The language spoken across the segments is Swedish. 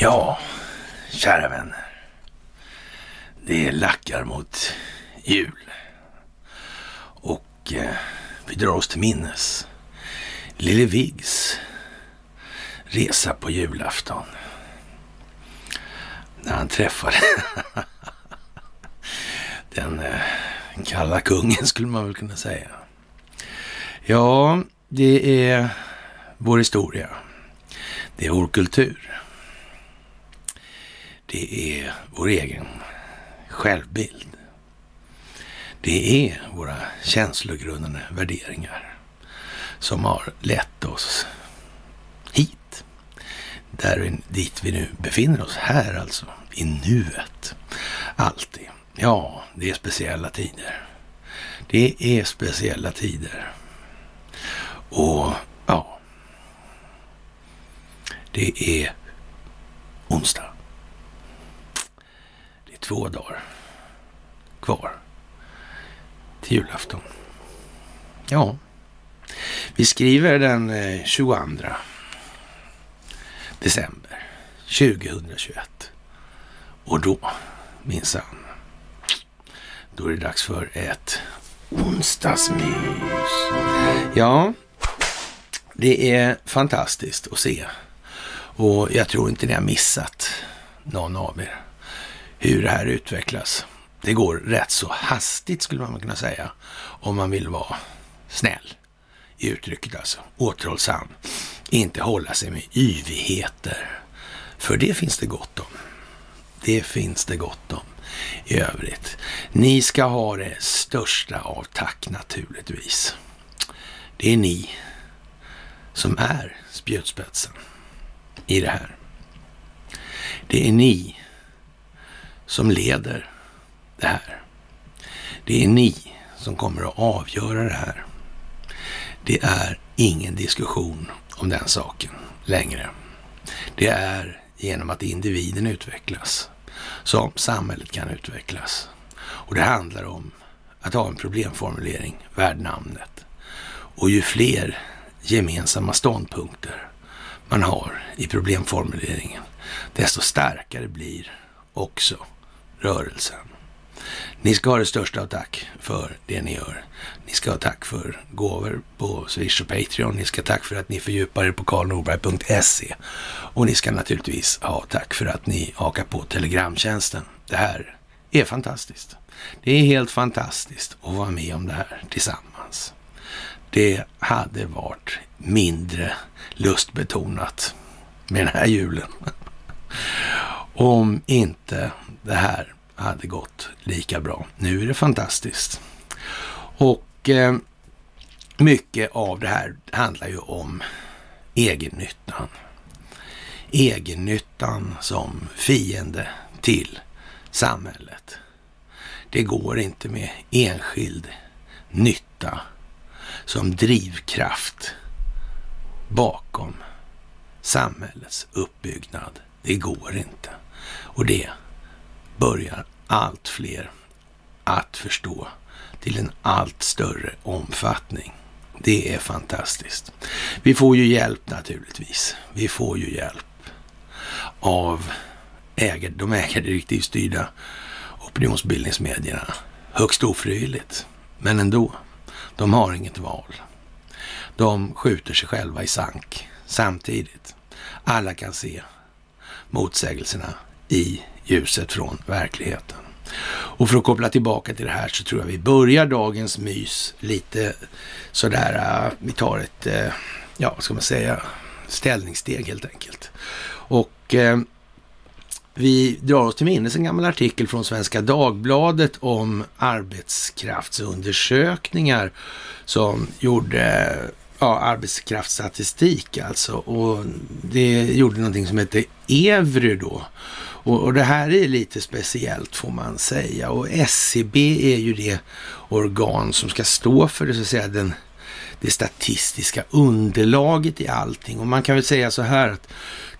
Ja, kära vänner. Det lackar mot jul. Och eh, vi drar oss till minnes Lille Viggs resa på julafton. När han träffade den eh, kalla kungen skulle man väl kunna säga. Ja, det är vår historia. Det är vår kultur. Det är vår egen självbild. Det är våra känslogrundande värderingar som har lett oss hit. Där, dit vi nu befinner oss. Här alltså, i nuet. Alltid. Ja, det är speciella tider. Det är speciella tider. Och ja, det är onsdag. Det är två dagar kvar till julafton. Ja, vi skriver den eh, 22 december 2021. Och då, minsann, då är det dags för ett onsdagsmys. Ja, det är fantastiskt att se. Och jag tror inte ni har missat någon av er hur det här utvecklas. Det går rätt så hastigt skulle man kunna säga om man vill vara snäll i uttrycket alltså. Återhållsam. Inte hålla sig med yvigheter. För det finns det gott om. Det finns det gott om i övrigt. Ni ska ha det största av tack naturligtvis. Det är ni som är spjutspetsen i det här. Det är ni som leder det här. Det är ni som kommer att avgöra det här. Det är ingen diskussion om den saken längre. Det är genom att individen utvecklas som samhället kan utvecklas. Och det handlar om att ha en problemformulering värd namnet. Och ju fler gemensamma ståndpunkter man har i problemformuleringen, desto starkare blir också rörelsen. Ni ska ha det största av tack för det ni gör. Ni ska ha tack för gåvor på Swish och Patreon. Ni ska ha tack för att ni fördjupar er på karlnorberg.se. Och ni ska naturligtvis ha tack för att ni hakar på Telegramtjänsten. Det här är fantastiskt. Det är helt fantastiskt att vara med om det här tillsammans. Det hade varit mindre lustbetonat med den här julen. Om inte det här hade gått lika bra. Nu är det fantastiskt. Och eh, mycket av det här handlar ju om egennyttan. Egennyttan som fiende till samhället. Det går inte med enskild nytta som drivkraft bakom samhällets uppbyggnad. Det går inte. Och det börjar allt fler att förstå till en allt större omfattning. Det är fantastiskt. Vi får ju hjälp naturligtvis. Vi får ju hjälp av äger, de ägardirektivstyrda opinionsbildningsmedierna. Högst ofrivilligt, men ändå. De har inget val. De skjuter sig själva i sank samtidigt. Alla kan se motsägelserna i ljuset från verkligheten. Och för att koppla tillbaka till det här så tror jag vi börjar dagens mys lite sådär, äh, vi tar ett, äh, ja vad ska man säga, ställningssteg helt enkelt. Och äh, vi drar oss till minnes en gammal artikel från Svenska Dagbladet om arbetskraftsundersökningar som gjorde ja, arbetskraftsstatistik alltså. Och det gjorde någonting som hette Evry då. Och, och, det här är lite speciellt får man säga. Och SCB är ju det organ som ska stå för det, så att säga, den, det statistiska underlaget i allting. Och man kan väl säga så här att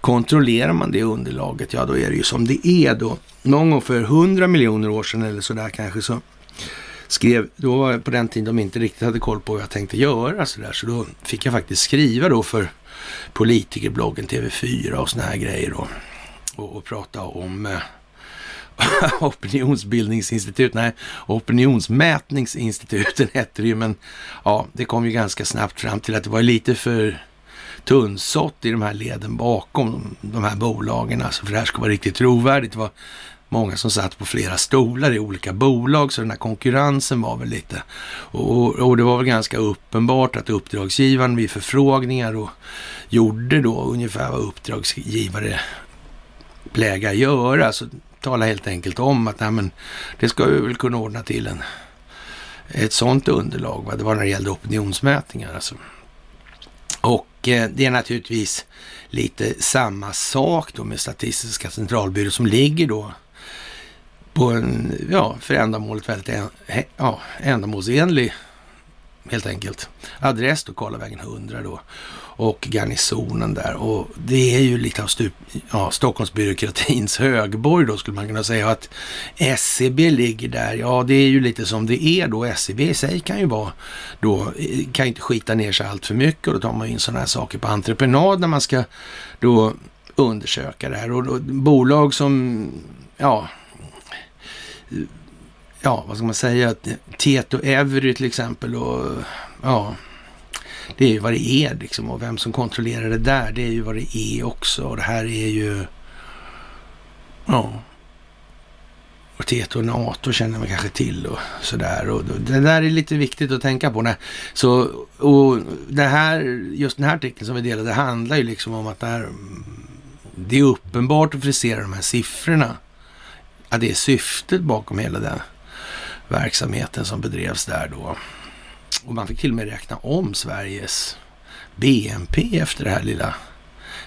kontrollerar man det underlaget, ja då är det ju som det är då. Någon gång för hundra miljoner år sedan eller sådär kanske så skrev, då var jag på den tiden de inte riktigt hade koll på vad jag tänkte göra sådär. så då fick jag faktiskt skriva då för politikerbloggen TV4 och sådana här grejer då. Och, och prata om eh, opinionsbildningsinstitut, nej, opinionsmätningsinstituten hette det ju, men ja, det kom ju ganska snabbt fram till att det var lite för tunnsått i de här leden bakom de här bolagen, alltså för det här ska vara riktigt trovärdigt. Det var många som satt på flera stolar i olika bolag, så den här konkurrensen var väl lite... Och, och det var väl ganska uppenbart att uppdragsgivaren vid förfrågningar och gjorde då ungefär vad uppdragsgivare plägar göra. Så tala helt enkelt om att nej, men, det ska vi väl kunna ordna till en, ett sådant underlag. Va? Det var när det gällde opinionsmätningar alltså. Och eh, det är naturligtvis lite samma sak då med Statistiska centralbyrån som ligger då på en, ja, för ändamålet väldigt ja, ändamålsenlig helt enkelt. Adress då Karlavägen 100 då och garnisonen där. Och det är ju lite av stup, ja, Stockholmsbyråkratins högborg då skulle man kunna säga. Att SCB ligger där, ja det är ju lite som det är då. SCB i sig kan ju vara då, kan inte skita ner sig allt för mycket och då tar man in sådana här saker på entreprenad när man ska då undersöka det här. Och då, bolag som, ja, ja, vad ska man säga, Tieto Every till exempel och ja, det är ju vad det är liksom och vem som kontrollerar det där, det är ju vad det är också och det här är ju, ja, och Tieto och NATO känner man kanske till och sådär. Och det där är lite viktigt att tänka på. Så, och det här, just den här artikeln som vi delade handlar ju liksom om att det, här, det är uppenbart att frisera de här siffrorna. Att det är syftet bakom hela den verksamheten som bedrevs där då. Och man fick till och med räkna om Sveriges BNP efter det här lilla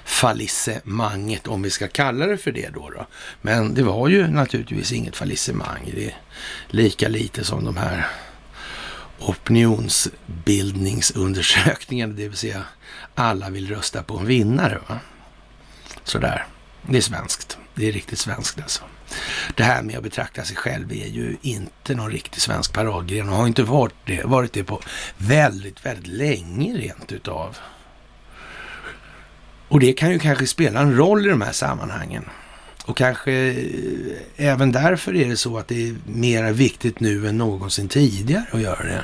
fallissemanget, om vi ska kalla det för det då, då. Men det var ju naturligtvis inget fallissemang. Det är lika lite som de här opinionsbildningsundersökningarna, det vill säga alla vill rösta på en vinnare. Va? Sådär. Det är svenskt. Det är riktigt svenskt alltså. Det här med att betrakta sig själv är ju inte någon riktig svensk paradgren och har inte varit det, varit det på väldigt, väldigt länge rent utav. Och det kan ju kanske spela en roll i de här sammanhangen. Och kanske eh, även därför är det så att det är mer viktigt nu än någonsin tidigare att göra det.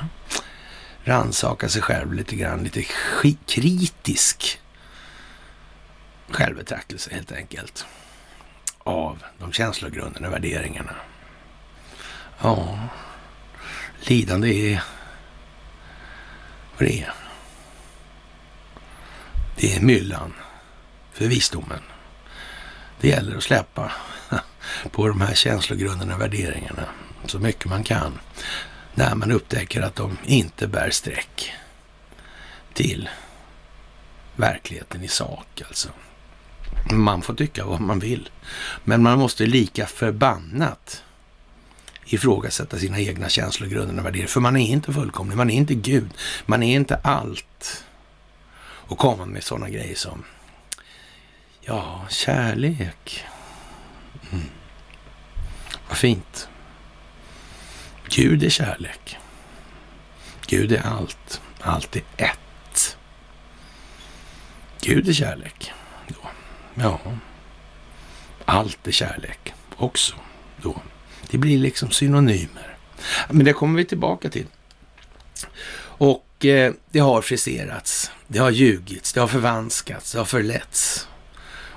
Ransaka sig själv lite grann, lite kritisk självbetraktelse helt enkelt av de känslogrundande värderingarna. Ja, lidande är vad det är. Det är myllan för visdomen. Det gäller att släppa på de här känslogrundande värderingarna så mycket man kan när man upptäcker att de inte bär streck till verkligheten i sak alltså. Man får tycka vad man vill. Men man måste lika förbannat ifrågasätta sina egna känslor, grunder och värderingar. För man är inte fullkomlig, man är inte Gud, man är inte allt. Och komma med sådana grejer som, ja, kärlek. Mm. Vad fint. Gud är kärlek. Gud är allt. Allt är ett. Gud är kärlek. Ja, allt är kärlek också då. Det blir liksom synonymer. Men det kommer vi tillbaka till. Och eh, det har friserats, det har ljugits, det har förvanskats, det har förletts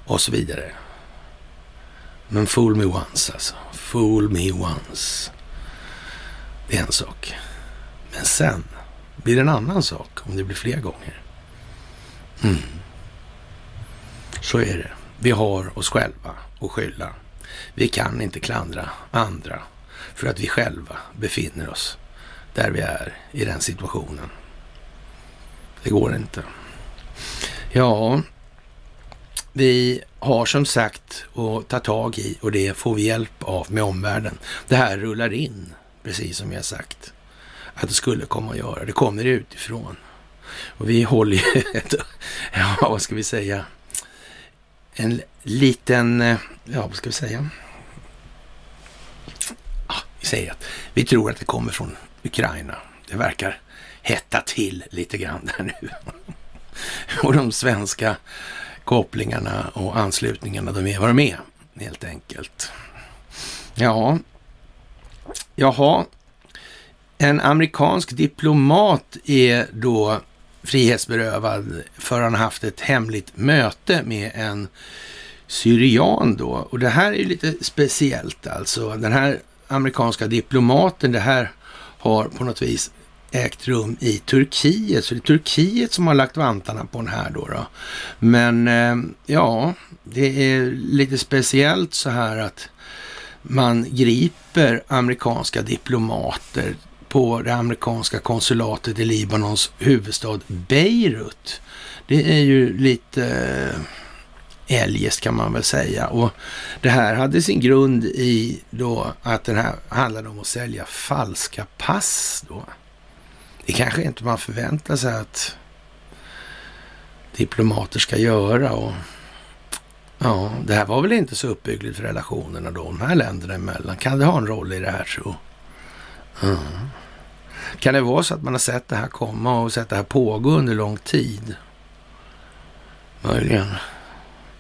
och så vidare. Men fool me once alltså. Fool me once. Det är en sak. Men sen blir det en annan sak om det blir fler gånger. Mm. Så är det. Vi har oss själva att skylla. Vi kan inte klandra andra för att vi själva befinner oss där vi är i den situationen. Det går inte. Ja, vi har som sagt att ta tag i och det får vi hjälp av med omvärlden. Det här rullar in, precis som jag sagt att det skulle komma att göra. Det kommer utifrån. Och vi håller ju ett, ja vad ska vi säga, en liten, eh, ja vad ska vi säga? Ah, vi säger att vi tror att det kommer från Ukraina. Det verkar hetta till lite grann där nu. och de svenska kopplingarna och anslutningarna, de är vad de är helt enkelt. Ja, jaha. En amerikansk diplomat är då frihetsberövad för han har haft ett hemligt möte med en syrian då. Och det här är lite speciellt alltså. Den här amerikanska diplomaten, det här har på något vis ägt rum i Turkiet. Så det är Turkiet som har lagt vantarna på den här då. då. Men eh, ja, det är lite speciellt så här att man griper amerikanska diplomater på det amerikanska konsulatet i Libanons huvudstad Beirut. Det är ju lite eh, eljest kan man väl säga. Och det här hade sin grund i då att den här handlade om att sälja falska pass då. Det kanske inte man förväntar sig att diplomater ska göra. Och ja, det här var väl inte så uppbyggligt för relationerna då, de här länderna emellan. Kan det ha en roll i det här så? Mm. Kan det vara så att man har sett det här komma och sett det här pågå under lång tid? Möjligen.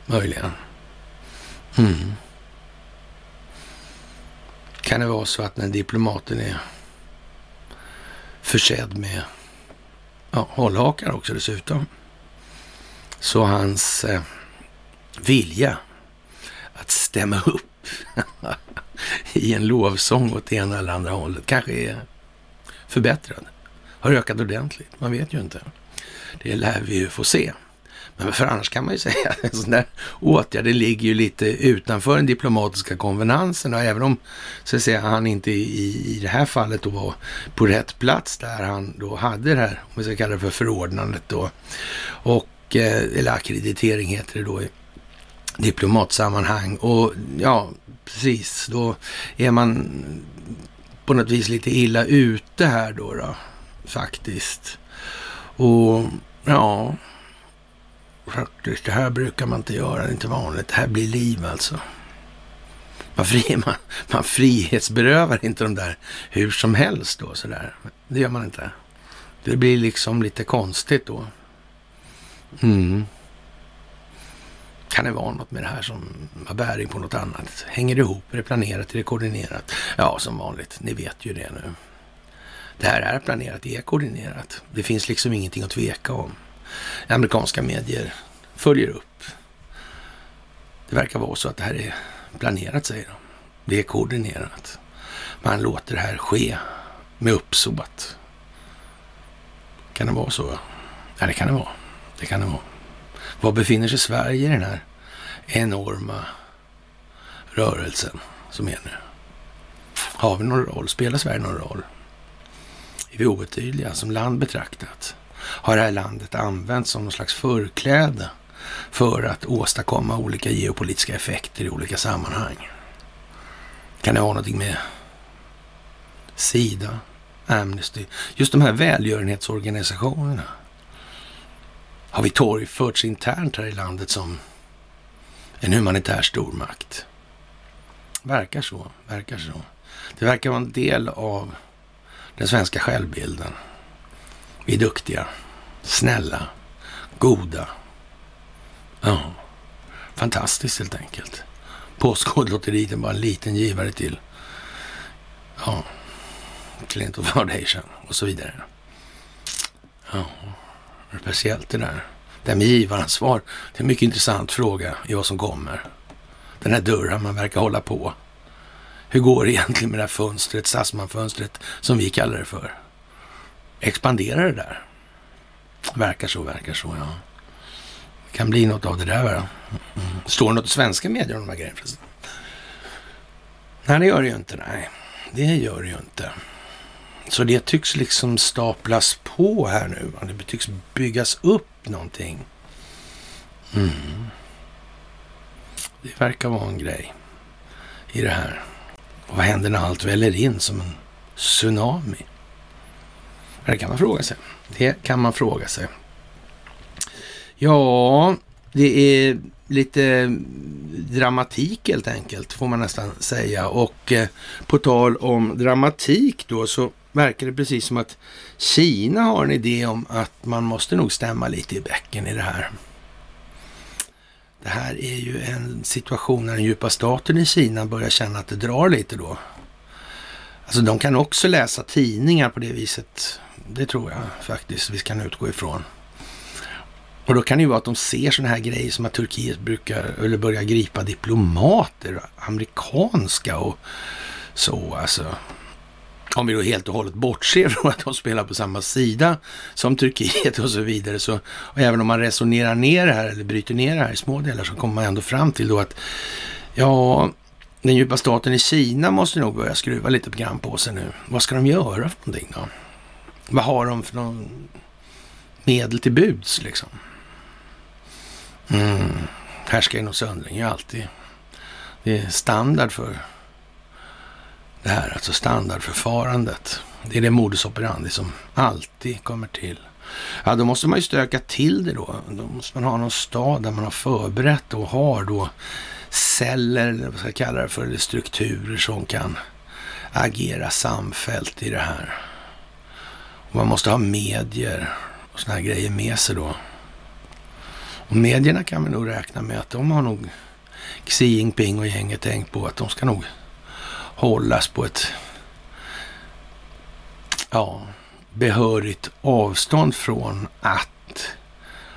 Möjligen. Mm. Kan det vara så att när diplomaten är försedd med ja, hållhakar också dessutom. Så hans eh, vilja att stämma upp i en lovsång åt ena eller andra hållet kanske är förbättrad. Har ökat ordentligt. Man vet ju inte. Det lär vi ju få se. Men för annars kan man ju säga att en sån där åtgärd det ligger ju lite utanför den diplomatiska konvenansen och även om så att säga, han inte i, i det här fallet då var på rätt plats där han då hade det här, om vi ska kalla det för förordnandet då, och, eh, eller akkreditering heter det då i diplomatsammanhang och ja, precis, då är man på något vis lite illa ute här då, då faktiskt. Och ja, faktiskt. Det här brukar man inte göra, det är inte vanligt. Det här blir liv alltså. Man, fri, man, man frihetsberövar inte de där hur som helst då sådär. Det gör man inte. Det blir liksom lite konstigt då. Mm. Kan det vara något med det här som har bäring på något annat? Hänger det ihop? Är det planerat? Är det koordinerat? Ja, som vanligt. Ni vet ju det nu. Det här är planerat, det är koordinerat. Det finns liksom ingenting att tveka om amerikanska medier följer upp. Det verkar vara så att det här är planerat, säger de. Det är koordinerat. Man låter det här ske med uppsåt. Kan det vara så? Ja, det kan det vara. Det kan det vara. Var befinner sig Sverige i den här enorma rörelsen som är nu? Har vi någon roll? Spelar Sverige någon roll? Är vi obetydliga som land betraktat? har det här landet använts som någon slags förkläde för att åstadkomma olika geopolitiska effekter i olika sammanhang. Kan det ha någonting med Sida, Amnesty, just de här välgörenhetsorganisationerna. Har vi torgförts internt här i landet som en humanitär stormakt? Verkar så, verkar så. Det verkar vara en del av den svenska självbilden. Vi är duktiga, snälla, goda. Ja, fantastiskt helt enkelt. Postkodlotteriet är bara en liten givare till ja, Clinton Foundation och så vidare. Ja, speciellt det där. Det här med givaransvar, det är en mycket intressant fråga i vad som kommer. Den här dörren man verkar hålla på. Hur går det egentligen med det här fönstret, Sassman-fönstret, som vi kallar det för? expanderar det där. Verkar så, verkar så, ja. Det kan bli något av det där, va? Mm. Står det något i svenska medier om de här grejerna förresten? Nej, det gör det ju inte. Nej, det gör det ju inte. Så det tycks liksom staplas på här nu. Det tycks byggas upp någonting. Mm. Det verkar vara en grej i det här. Och vad händer när allt väller in som en tsunami? Det kan man fråga sig. Det kan man fråga sig. Ja, det är lite dramatik helt enkelt, får man nästan säga. Och eh, på tal om dramatik då, så verkar det precis som att Kina har en idé om att man måste nog stämma lite i bäcken i det här. Det här är ju en situation när den djupa staten i Kina börjar känna att det drar lite då. Alltså de kan också läsa tidningar på det viset. Det tror jag faktiskt vi kan utgå ifrån. Och då kan det ju vara att de ser sådana här grejer som att Turkiet brukar, eller börjar gripa diplomater, amerikanska och så alltså. Om vi då helt och hållet bortser från att de spelar på samma sida som Turkiet och så vidare. Så, och även om man resonerar ner det här eller bryter ner det här i små delar så kommer man ändå fram till då att ja, den djupa staten i Kina måste nog börja skruva lite grann på sig nu. Vad ska de göra för någonting då? Vad har de för någon medel till buds liksom? Mm. Härskaren inom söndring är alltid det är standard för det här, alltså standardförfarandet. Det är det modus operandi som alltid kommer till. Ja, då måste man ju stöka till det då. Då måste man ha någon stad där man har förberett och har då celler, eller vad ska jag kalla det för, eller strukturer som kan agera samfällt i det här. Och man måste ha medier och sådana här grejer med sig då. Och medierna kan vi nog räkna med att de har nog Xi Jinping och gänget tänkt på att de ska nog hållas på ett ja, behörigt avstånd från att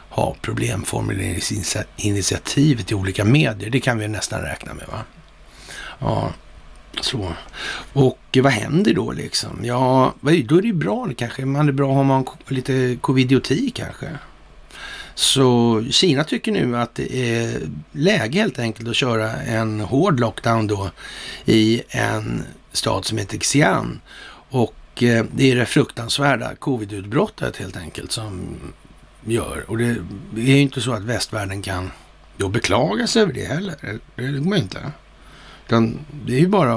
ha problemformuleringsinitiativet i olika medier. Det kan vi nästan räkna med. va? Ja, så. Och vad händer då liksom? Ja, då är det ju bra kanske. Man är bra om man har lite covidioti kanske. Så Kina tycker nu att det är läge helt enkelt att köra en hård lockdown då i en stad som heter Xi'an. Och eh, det är det fruktansvärda covidutbrottet helt enkelt som gör. Och det är ju inte så att västvärlden kan då beklaga sig över det heller. Det går inte. Utan det är ju bara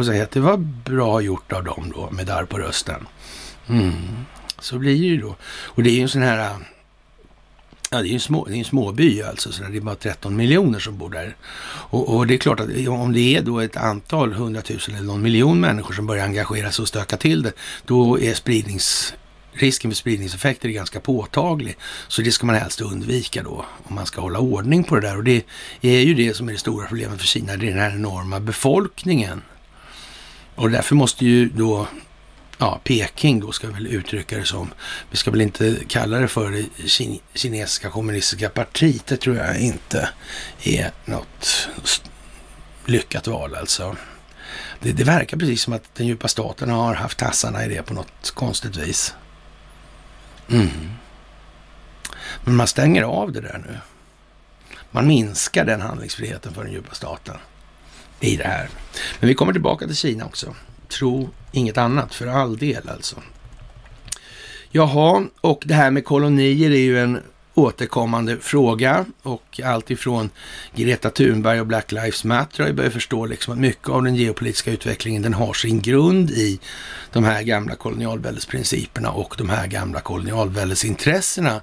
att, säga att det var bra gjort av dem då med darr på rösten. Mm. Så blir det ju då. Och det är ju en sån här Ja, det är en, små, det är en småby alltså, så det är bara 13 miljoner som bor där. Och, och, det är klart att om det är då ett antal hundratusen eller någon miljon människor som börjar engagera sig och stöka till det, då är spridnings, risken för spridningseffekter är ganska påtaglig. Så det ska man helst undvika då, om man ska hålla ordning på det där. Och det är ju det som är det stora problemet för Kina, det är den här enorma befolkningen. Och därför måste ju då ja, Peking då ska vi väl uttrycka det som. Vi ska väl inte kalla det för det kinesiska kommunistiska partiet. Det tror jag inte är något lyckat val alltså. Det, det, verkar precis som att den djupa staten har haft tassarna i det på något konstigt vis. Mm. Men man stänger av det där nu. Man minskar den handlingsfriheten för den djupa staten i det här. Men vi kommer tillbaka till Kina också. Tro inget annat för all del alltså. Jaha, och det här med kolonier är ju en återkommande fråga och allt ifrån Greta Thunberg och Black Lives Matter har ju börjat förstå liksom att mycket av den geopolitiska utvecklingen den har sin grund i de här gamla kolonialväldesprinciperna och de här gamla kolonialväldesintressena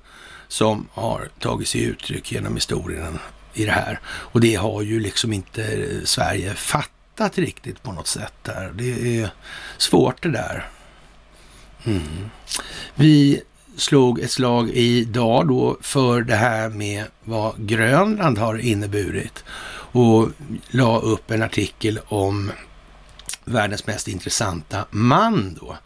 som har tagit sig uttryck genom historien i det här. Och det har ju liksom inte Sverige fattat hittat riktigt på något sätt där. Det är svårt det där. Mm. Vi slog ett slag idag då för det här med vad Grönland har inneburit och la upp en artikel om världens mest intressanta man då.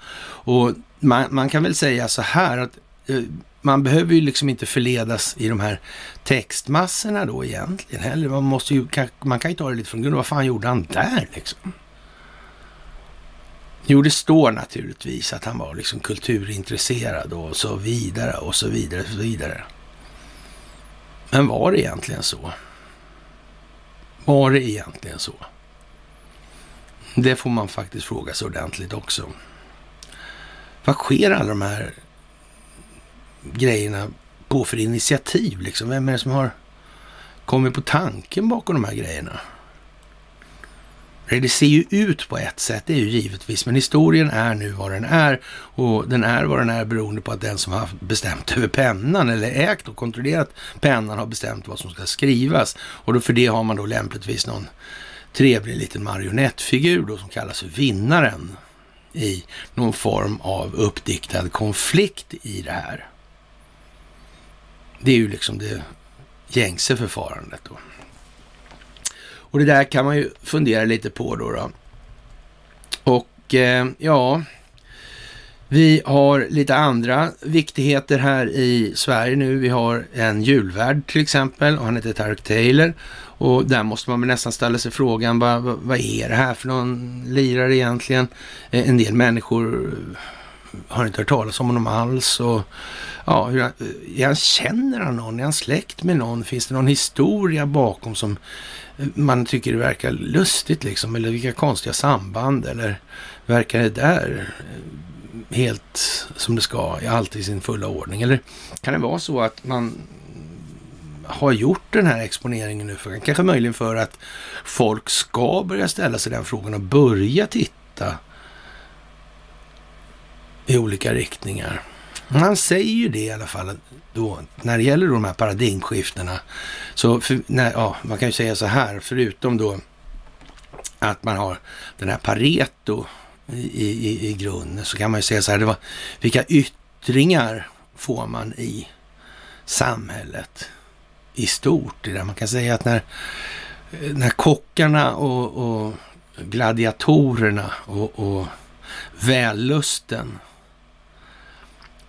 Och man, man kan väl säga så här att eh, man behöver ju liksom inte förledas i de här textmassorna då egentligen heller. Man, måste ju, man kan ju ta det lite från grunden. Vad fan gjorde han där liksom? Jo, det står naturligtvis att han var liksom kulturintresserad och så vidare och så vidare och så vidare. Men var det egentligen så? Var det egentligen så? Det får man faktiskt fråga sig ordentligt också. Vad sker alla de här grejerna på för initiativ? Liksom? Vem är det som har kommit på tanken bakom de här grejerna? Det ser ju ut på ett sätt, det är ju givetvis, men historien är nu vad den är och den är vad den är beroende på att den som har bestämt över pennan eller ägt och kontrollerat pennan har bestämt vad som ska skrivas och då för det har man då lämpligtvis någon trevlig liten marionettfigur då som kallas för vinnaren i någon form av uppdiktad konflikt i det här. Det är ju liksom det gängse förfarandet då. Och det där kan man ju fundera lite på då. då. Och eh, ja, vi har lite andra viktigheter här i Sverige nu. Vi har en julvärd till exempel och han heter Tarek Taylor. Och där måste man väl nästan ställa sig frågan, vad, vad, vad är det här för någon lirare egentligen? Eh, en del människor har inte hört talas om honom alls. Och, ja, hur han, är han, känner han någon? Är han släkt med någon? Finns det någon historia bakom som man tycker det verkar lustigt liksom? Eller vilka konstiga samband? Eller verkar det där helt som det ska, Allt i sin fulla ordning? Eller kan det vara så att man har gjort den här exponeringen nu för, kanske möjligen för att folk ska börja ställa sig den frågan och börja titta i olika riktningar. Han säger ju det i alla fall då, när det gäller de här paradigmskiftena. Så för, när, ja, man kan ju säga så här, förutom då att man har den här Pareto i, i, i grunden, så kan man ju säga så här, det var, vilka yttringar får man i samhället i stort? Det där man kan säga att när, när kockarna och, och gladiatorerna och, och vällusten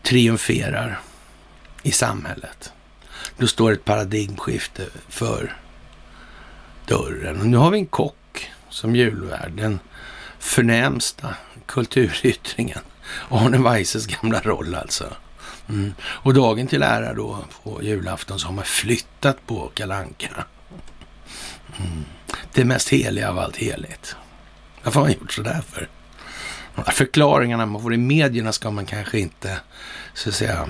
triumferar i samhället. Då står ett paradigmskifte för dörren. Och nu har vi en kock som julvärd, den förnämsta kulturyttringen. Arne Weises gamla roll alltså. Mm. Och dagen till ära då på julafton så har man flyttat på kalanka. Mm. Det mest heliga av allt heligt. Varför har man gjort sådär för? Förklaringarna man får i medierna ska man kanske inte så att säga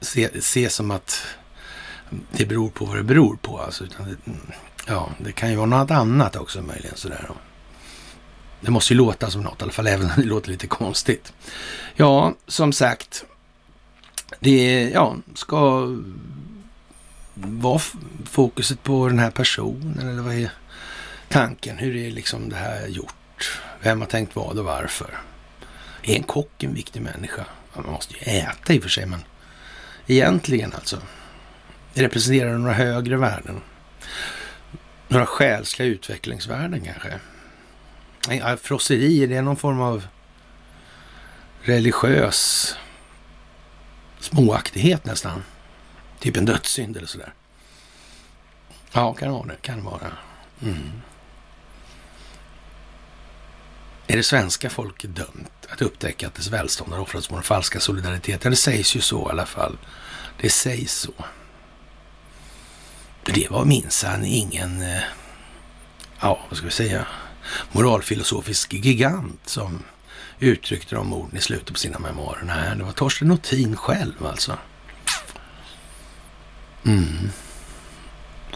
se, se som att det beror på vad det beror på. Alltså, utan det, ja, det kan ju vara något annat också möjligen. Sådär. Det måste ju låta som något i alla fall, även om det låter lite konstigt. Ja, som sagt, det ja, ska vara fokuset på den här personen eller vad är tanken? Hur är liksom det här gjort? Vem har tänkt vad och varför? Är en kock en viktig människa? Man måste ju äta i och för sig, men egentligen alltså. Representerar några högre värden? Några själsliga utvecklingsvärden kanske? Ja, frosseri, är det någon form av religiös småaktighet nästan? Typ en dödssynd eller sådär. Ja, kan det vara det. Kan det vara. Mm. Är det svenska folket dömt att upptäcka att dess välstånd har offrats på den falska solidariteten? Det sägs ju så i alla fall. Det sägs så. Det var minsann ingen, eh, ja vad ska vi säga, moralfilosofisk gigant som uttryckte de orden i slutet på sina memoarer. Nej, det var Torsten Nothin själv alltså. Mm.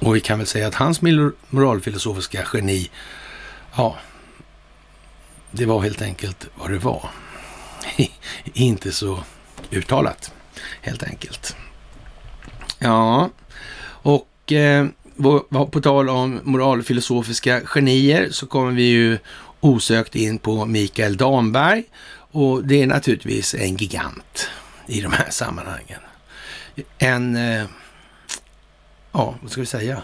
Och vi kan väl säga att hans moralfilosofiska geni, ja, det var helt enkelt vad det var. Inte så uttalat, helt enkelt. Ja, och eh, på tal om moralfilosofiska genier så kommer vi ju osökt in på Mikael Damberg och det är naturligtvis en gigant i de här sammanhangen. En, eh, ja, vad ska vi säga?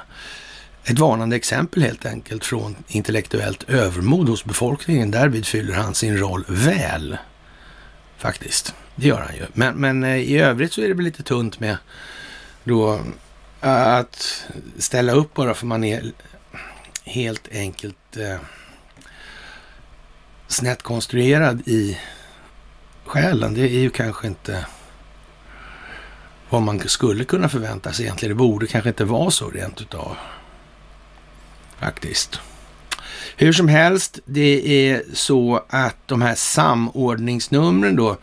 Ett varnande exempel helt enkelt från intellektuellt övermod hos befolkningen. Därvid fyller han sin roll väl, faktiskt. Det gör han ju. Men, men eh, i övrigt så är det väl lite tunt med då eh, att ställa upp bara för man är helt enkelt eh, snett konstruerad i själen. Det är ju kanske inte vad man skulle kunna förvänta sig egentligen. Det borde kanske inte vara så rent utav faktiskt. Hur som helst, det är så att de här samordningsnumren då,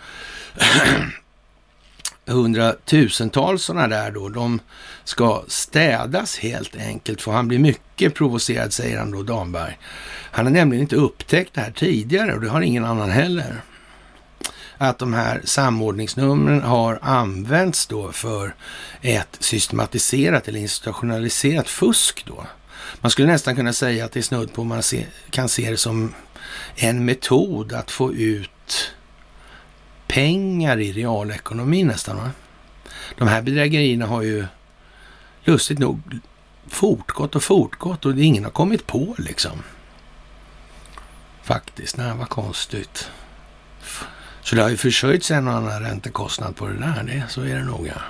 hundratusentals sådana där då, de ska städas helt enkelt. För han blir mycket provocerad, säger han då, Damberg. Han har nämligen inte upptäckt det här tidigare och det har ingen annan heller. Att de här samordningsnumren har använts då för ett systematiserat eller institutionaliserat fusk då. Man skulle nästan kunna säga att det är snudd på man se, kan se det som en metod att få ut pengar i realekonomin nästan. Va? De här bedrägerierna har ju lustigt nog fortgått och fortgått och ingen har kommit på liksom. Faktiskt, nej vad konstigt. Så det har ju försörjts en och annan räntekostnad på det där, det, så är det nog ja.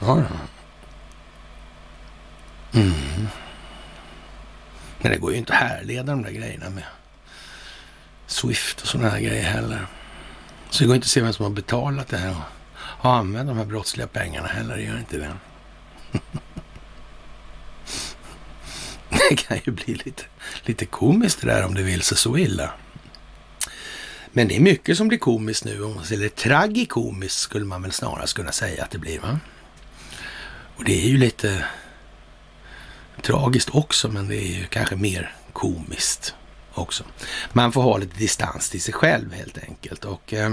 Ja, ja. Mm. Men det går ju inte att härleda de där grejerna med Swift och sådana här grejer heller. Så det går inte att se vem som har betalat det här och har använt de här brottsliga pengarna heller. Det gör inte det. det kan ju bli lite, lite komiskt det där om det vill sig så illa. Men det är mycket som blir komiskt nu, eller tragikomiskt skulle man väl snarast kunna säga att det blir. Va? Och det är ju lite tragiskt också, men det är ju kanske mer komiskt också. Man får ha lite distans till sig själv helt enkelt. Och eh,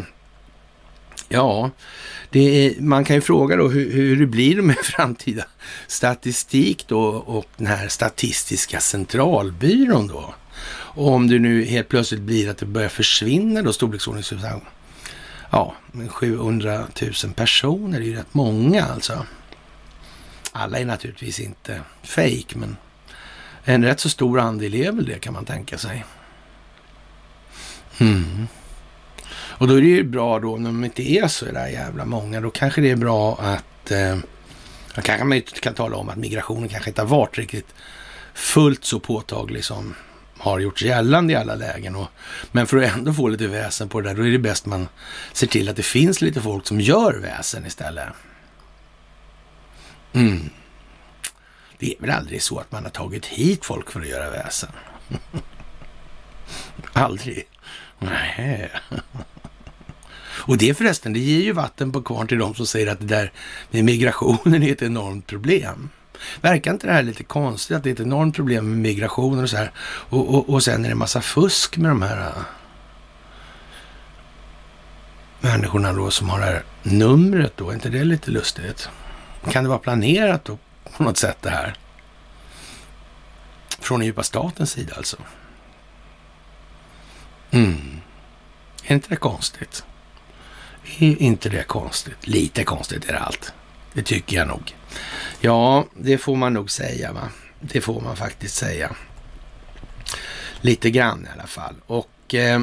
ja, är, man kan ju fråga då hur, hur det blir med framtida statistik då och den här statistiska centralbyrån då. Och om det nu helt plötsligt blir att det börjar försvinna då storleksordningen ja, 700 000 personer, det är ju rätt många alltså. Alla är naturligtvis inte fake, men en rätt så stor andel är väl det kan man tänka sig. Mm. Och då är det ju bra då, när de inte är så där jävla många, då kanske det är bra att... Eh, kanske man kan tala om att migrationen kanske inte har varit riktigt fullt så påtaglig som har gjorts gällande i alla lägen. Och, men för att ändå få lite väsen på det där, då är det bäst man ser till att det finns lite folk som gör väsen istället. Mm. Det är väl aldrig så att man har tagit hit folk för att göra väsen? aldrig. Nej. Och det förresten, det ger ju vatten på kvarn till de som säger att det där med migrationen är ett enormt problem. Verkar inte det här lite konstigt att det är ett enormt problem med migrationen och så här och, och, och sen är det en massa fusk med de här äh, människorna då som har det här numret då? Är inte det lite lustigt? Kan det vara planerat då på något sätt det här? Från den djupa statens sida alltså. Mm. Är inte det konstigt? Är inte det konstigt? Lite konstigt är det allt. Det tycker jag nog. Ja, det får man nog säga va. Det får man faktiskt säga. Lite grann i alla fall. Och eh,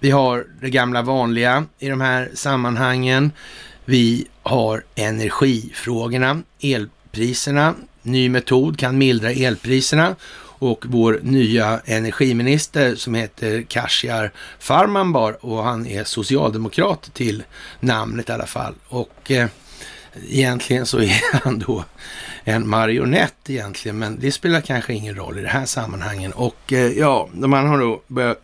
vi har det gamla vanliga i de här sammanhangen. Vi har energifrågorna, elpriserna. Ny metod kan mildra elpriserna och vår nya energiminister som heter Kashiar Farmanbar och han är socialdemokrat till namnet i alla fall. Och eh, egentligen så är han då en marionett egentligen, men det spelar kanske ingen roll i det här sammanhangen. Och eh, ja, man har då börjat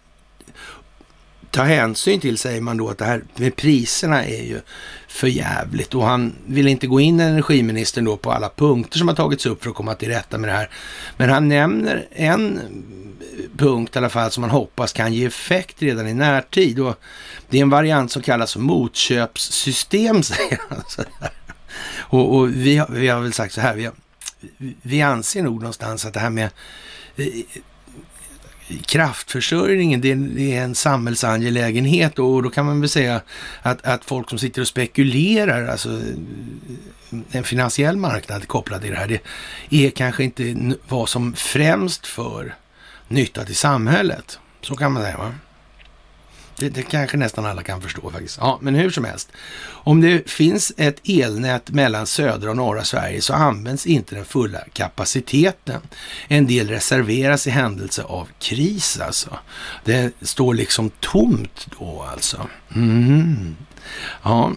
ta hänsyn till, säger man då, att det här med priserna är ju för jävligt och han vill inte gå in energiministern då på alla punkter som har tagits upp för att komma till rätta med det här. Men han nämner en punkt i alla fall som man hoppas kan ge effekt redan i närtid och det är en variant som kallas motköpssystem, säger han. Och, och vi, har, vi har väl sagt så här, vi, har, vi anser nog någonstans att det här med eh, kraftförsörjningen, det är, det är en samhällsangelägenhet och då kan man väl säga att, att folk som sitter och spekulerar, alltså en finansiell marknad kopplad till det här, det är kanske inte vad som främst för nytta till samhället. Så kan man säga va? Det, det, kanske nästan alla kan förstå faktiskt. Ja, men hur som helst. Om det finns ett elnät mellan södra och norra Sverige så används inte den fulla kapaciteten. En del reserveras i händelse av kris alltså. Det står liksom tomt då alltså. Mm. Ja,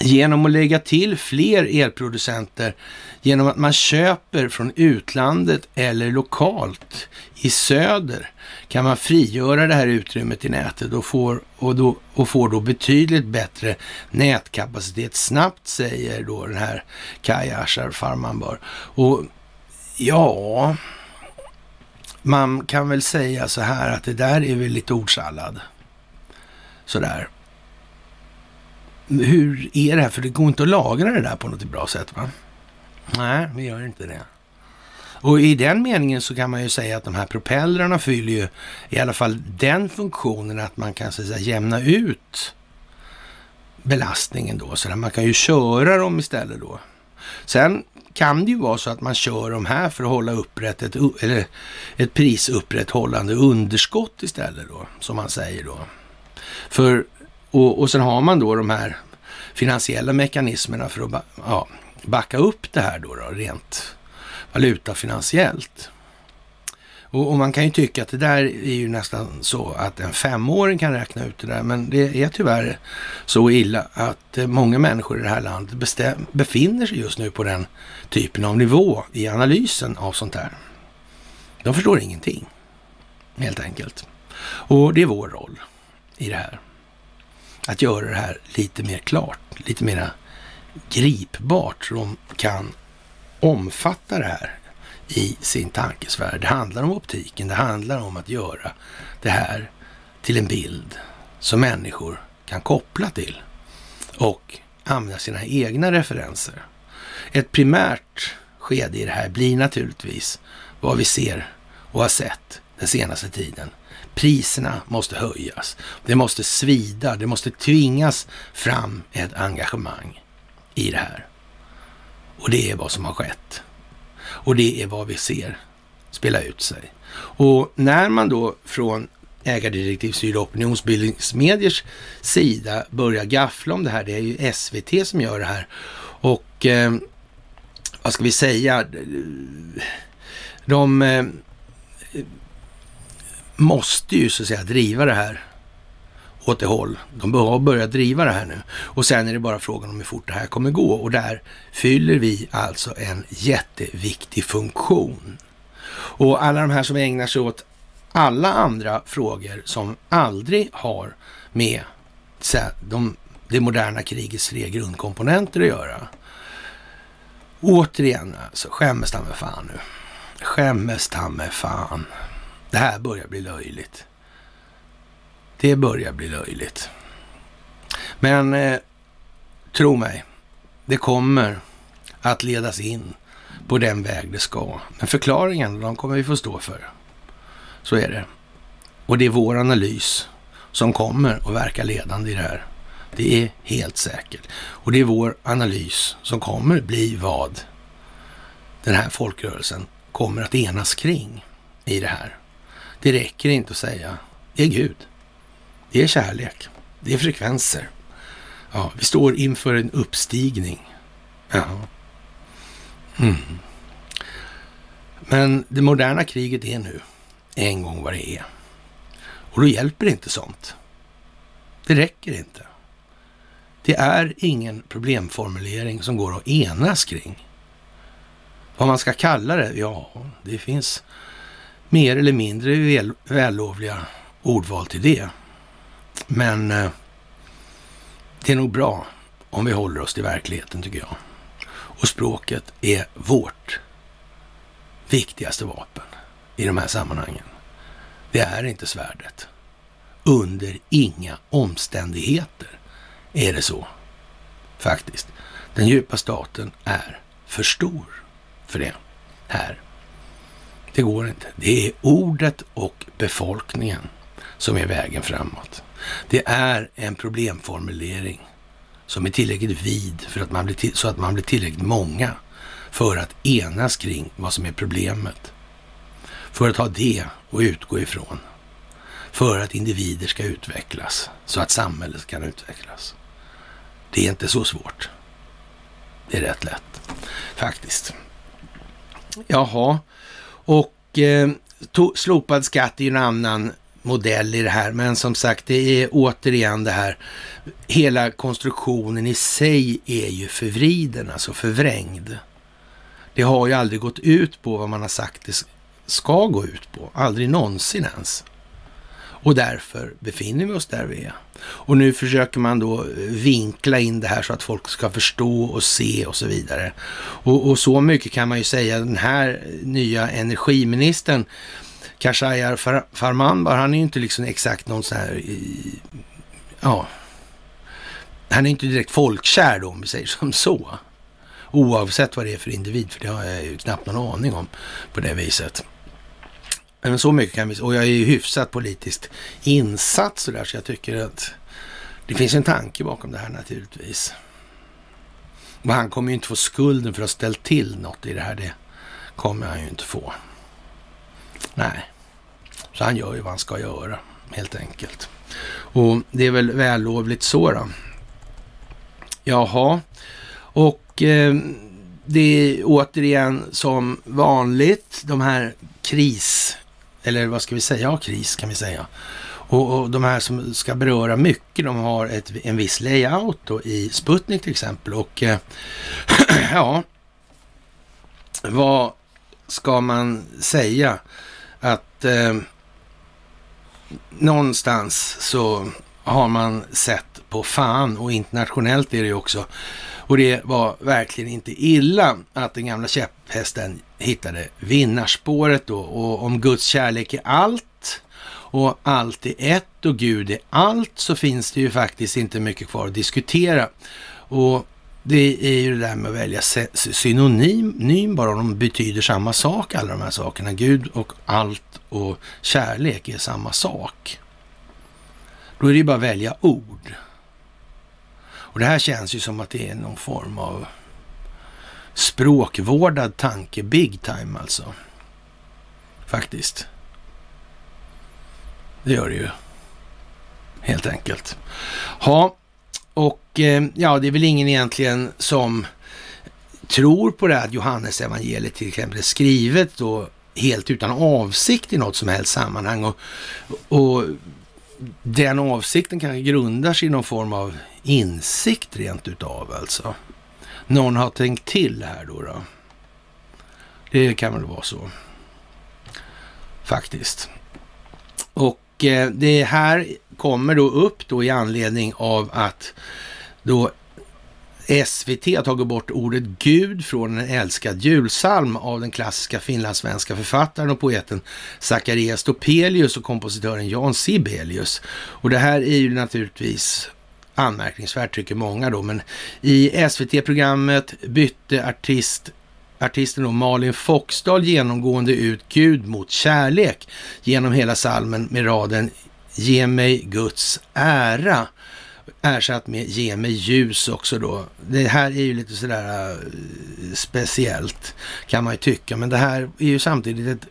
genom att lägga till fler elproducenter genom att man köper från utlandet eller lokalt i söder kan man frigöra det här utrymmet i nätet och får, och då, och får då betydligt bättre nätkapacitet snabbt, säger då den här Kaj Ashar Farmanbar. Och ja, man kan väl säga så här att det där är väl lite ordsallad. Sådär. Hur är det här? För det går inte att lagra det där på något bra sätt va? Nej, vi gör inte det. Och i den meningen så kan man ju säga att de här propellrarna fyller ju i alla fall den funktionen att man kan så att säga, jämna ut belastningen då. Så man kan ju köra dem istället då. Sen kan det ju vara så att man kör de här för att hålla upprätt ett, eller ett prisupprätthållande underskott istället då, som man säger då. För, och, och sen har man då de här finansiella mekanismerna för att ja, backa upp det här då, då rent valutafinansiellt. Och, och, man kan ju tycka att det där är ju nästan så att en femåring kan räkna ut det där, men det är tyvärr så illa att eh, många människor i det här landet bestäm, befinner sig just nu på den typen av nivå i analysen av sånt här. De förstår ingenting, helt enkelt. Och det är vår roll i det här. Att göra det här lite mer klart, lite mer gripbart så de kan omfatta det här i sin tankesfär. Det handlar om optiken, det handlar om att göra det här till en bild som människor kan koppla till och använda sina egna referenser. Ett primärt skede i det här blir naturligtvis vad vi ser och har sett den senaste tiden. Priserna måste höjas. Det måste svida. Det måste tvingas fram ett engagemang i det här. Och det är vad som har skett. Och det är vad vi ser spela ut sig. Och när man då från ägardirektivstyrda opinionsbildningsmediers sida börjar gaffla om det här, det är ju SVT som gör det här. Och eh, vad ska vi säga? De eh, måste ju så att säga driva det här åt det håll. De har börjat driva det här nu. Och sen är det bara frågan om hur fort det här kommer gå. Och där fyller vi alltså en jätteviktig funktion. Och alla de här som ägnar sig åt alla andra frågor som aldrig har med de, det moderna krigets tre grundkomponenter att göra. Återigen alltså, skämmes ta med fan nu. Skämmes ta med fan. Det här börjar bli löjligt. Det börjar bli löjligt. Men eh, tro mig, det kommer att ledas in på den väg det ska. Men förklaringen, de kommer vi få stå för. Så är det. Och det är vår analys som kommer att verka ledande i det här. Det är helt säkert. Och det är vår analys som kommer bli vad den här folkrörelsen kommer att enas kring i det här. Det räcker inte att säga, det är Gud. Det är kärlek. Det är frekvenser. Ja, vi står inför en uppstigning. Ja. Mm. Men det moderna kriget är nu en gång vad det är. Och då hjälper inte sånt. Det räcker inte. Det är ingen problemformulering som går att enas kring. Vad man ska kalla det? Ja, det finns mer eller mindre väl, vällovliga ordval till det. Men eh, det är nog bra om vi håller oss till verkligheten tycker jag. Och språket är vårt viktigaste vapen i de här sammanhangen. Det är inte svärdet. Under inga omständigheter är det så. Faktiskt. Den djupa staten är för stor för det här. Det går inte. Det är ordet och befolkningen som är vägen framåt. Det är en problemformulering som är tillräckligt vid för att man blir så att man blir tillräckligt många för att enas kring vad som är problemet. För att ha det att utgå ifrån. För att individer ska utvecklas så att samhället kan utvecklas. Det är inte så svårt. Det är rätt lätt faktiskt. Jaha, och eh, to, slopad skatt är ju en annan modell i det här. Men som sagt, det är återigen det här. Hela konstruktionen i sig är ju förvriden, alltså förvrängd. Det har ju aldrig gått ut på vad man har sagt det ska gå ut på. Aldrig någonsin ens. Och därför befinner vi oss där vi är. Och nu försöker man då eh, vinkla in det här så att folk ska förstå och se och så vidare. Och, och så mycket kan man ju säga, den här nya energiministern Khashayar Farmanbar, han är ju inte liksom exakt någon sån här, eh, ja, han är inte direkt folkkär då, om vi säger som så. Oavsett vad det är för individ, för det har jag ju knappt någon aning om på det viset. Men så mycket kan vi Och jag är ju hyfsat politiskt insatt sådär, så jag tycker att det finns en tanke bakom det här naturligtvis. Men han kommer ju inte få skulden för att ha ställt till något i det här. Det kommer han ju inte få. Nej, så han gör ju vad han ska göra helt enkelt. Och det är väl vällovligt så då. Jaha, och eh, det är återigen som vanligt de här kris, eller vad ska vi säga, ja kris kan vi säga. Och, och de här som ska beröra mycket, de har ett, en viss layout då, i Sputnik till exempel. Och eh, ja, vad ska man säga? Att eh, någonstans så har man sett på fan och internationellt är det ju också. Och det var verkligen inte illa att den gamla käpphästen hittade vinnarspåret då. Och om Guds kärlek är allt och allt är ett och Gud är allt så finns det ju faktiskt inte mycket kvar att diskutera. Och det är ju det där med att välja synonym bara, de betyder samma sak alla de här sakerna. Gud och allt och kärlek är samma sak. Då är det ju bara att välja ord. Och det här känns ju som att det är någon form av språkvårdad tanke, big time alltså. Faktiskt. Det gör det ju. Helt enkelt. Ja, och eh, ja, det är väl ingen egentligen som tror på det här att Johannes evangeliet till exempel är skrivet då helt utan avsikt i något som helst sammanhang. Och, och den avsikten kanske grundar sig i någon form av insikt rent utav alltså. Någon har tänkt till här då. då. Det kan väl vara så. Faktiskt. Och eh, det här kommer då upp då i anledning av att då SVT har tagit bort ordet Gud från en älskad julsalm av den klassiska finlandssvenska författaren och poeten Zacharias Topelius och kompositören Jan Sibelius. Och det här är ju naturligtvis anmärkningsvärt tycker många då, men i SVT-programmet bytte artist artisten då Malin Foxdal genomgående ut Gud mot kärlek genom hela salmen med raden Ge mig Guds ära ersatt med Ge mig ljus också då. Det här är ju lite sådär eh, speciellt kan man ju tycka, men det här är ju samtidigt ett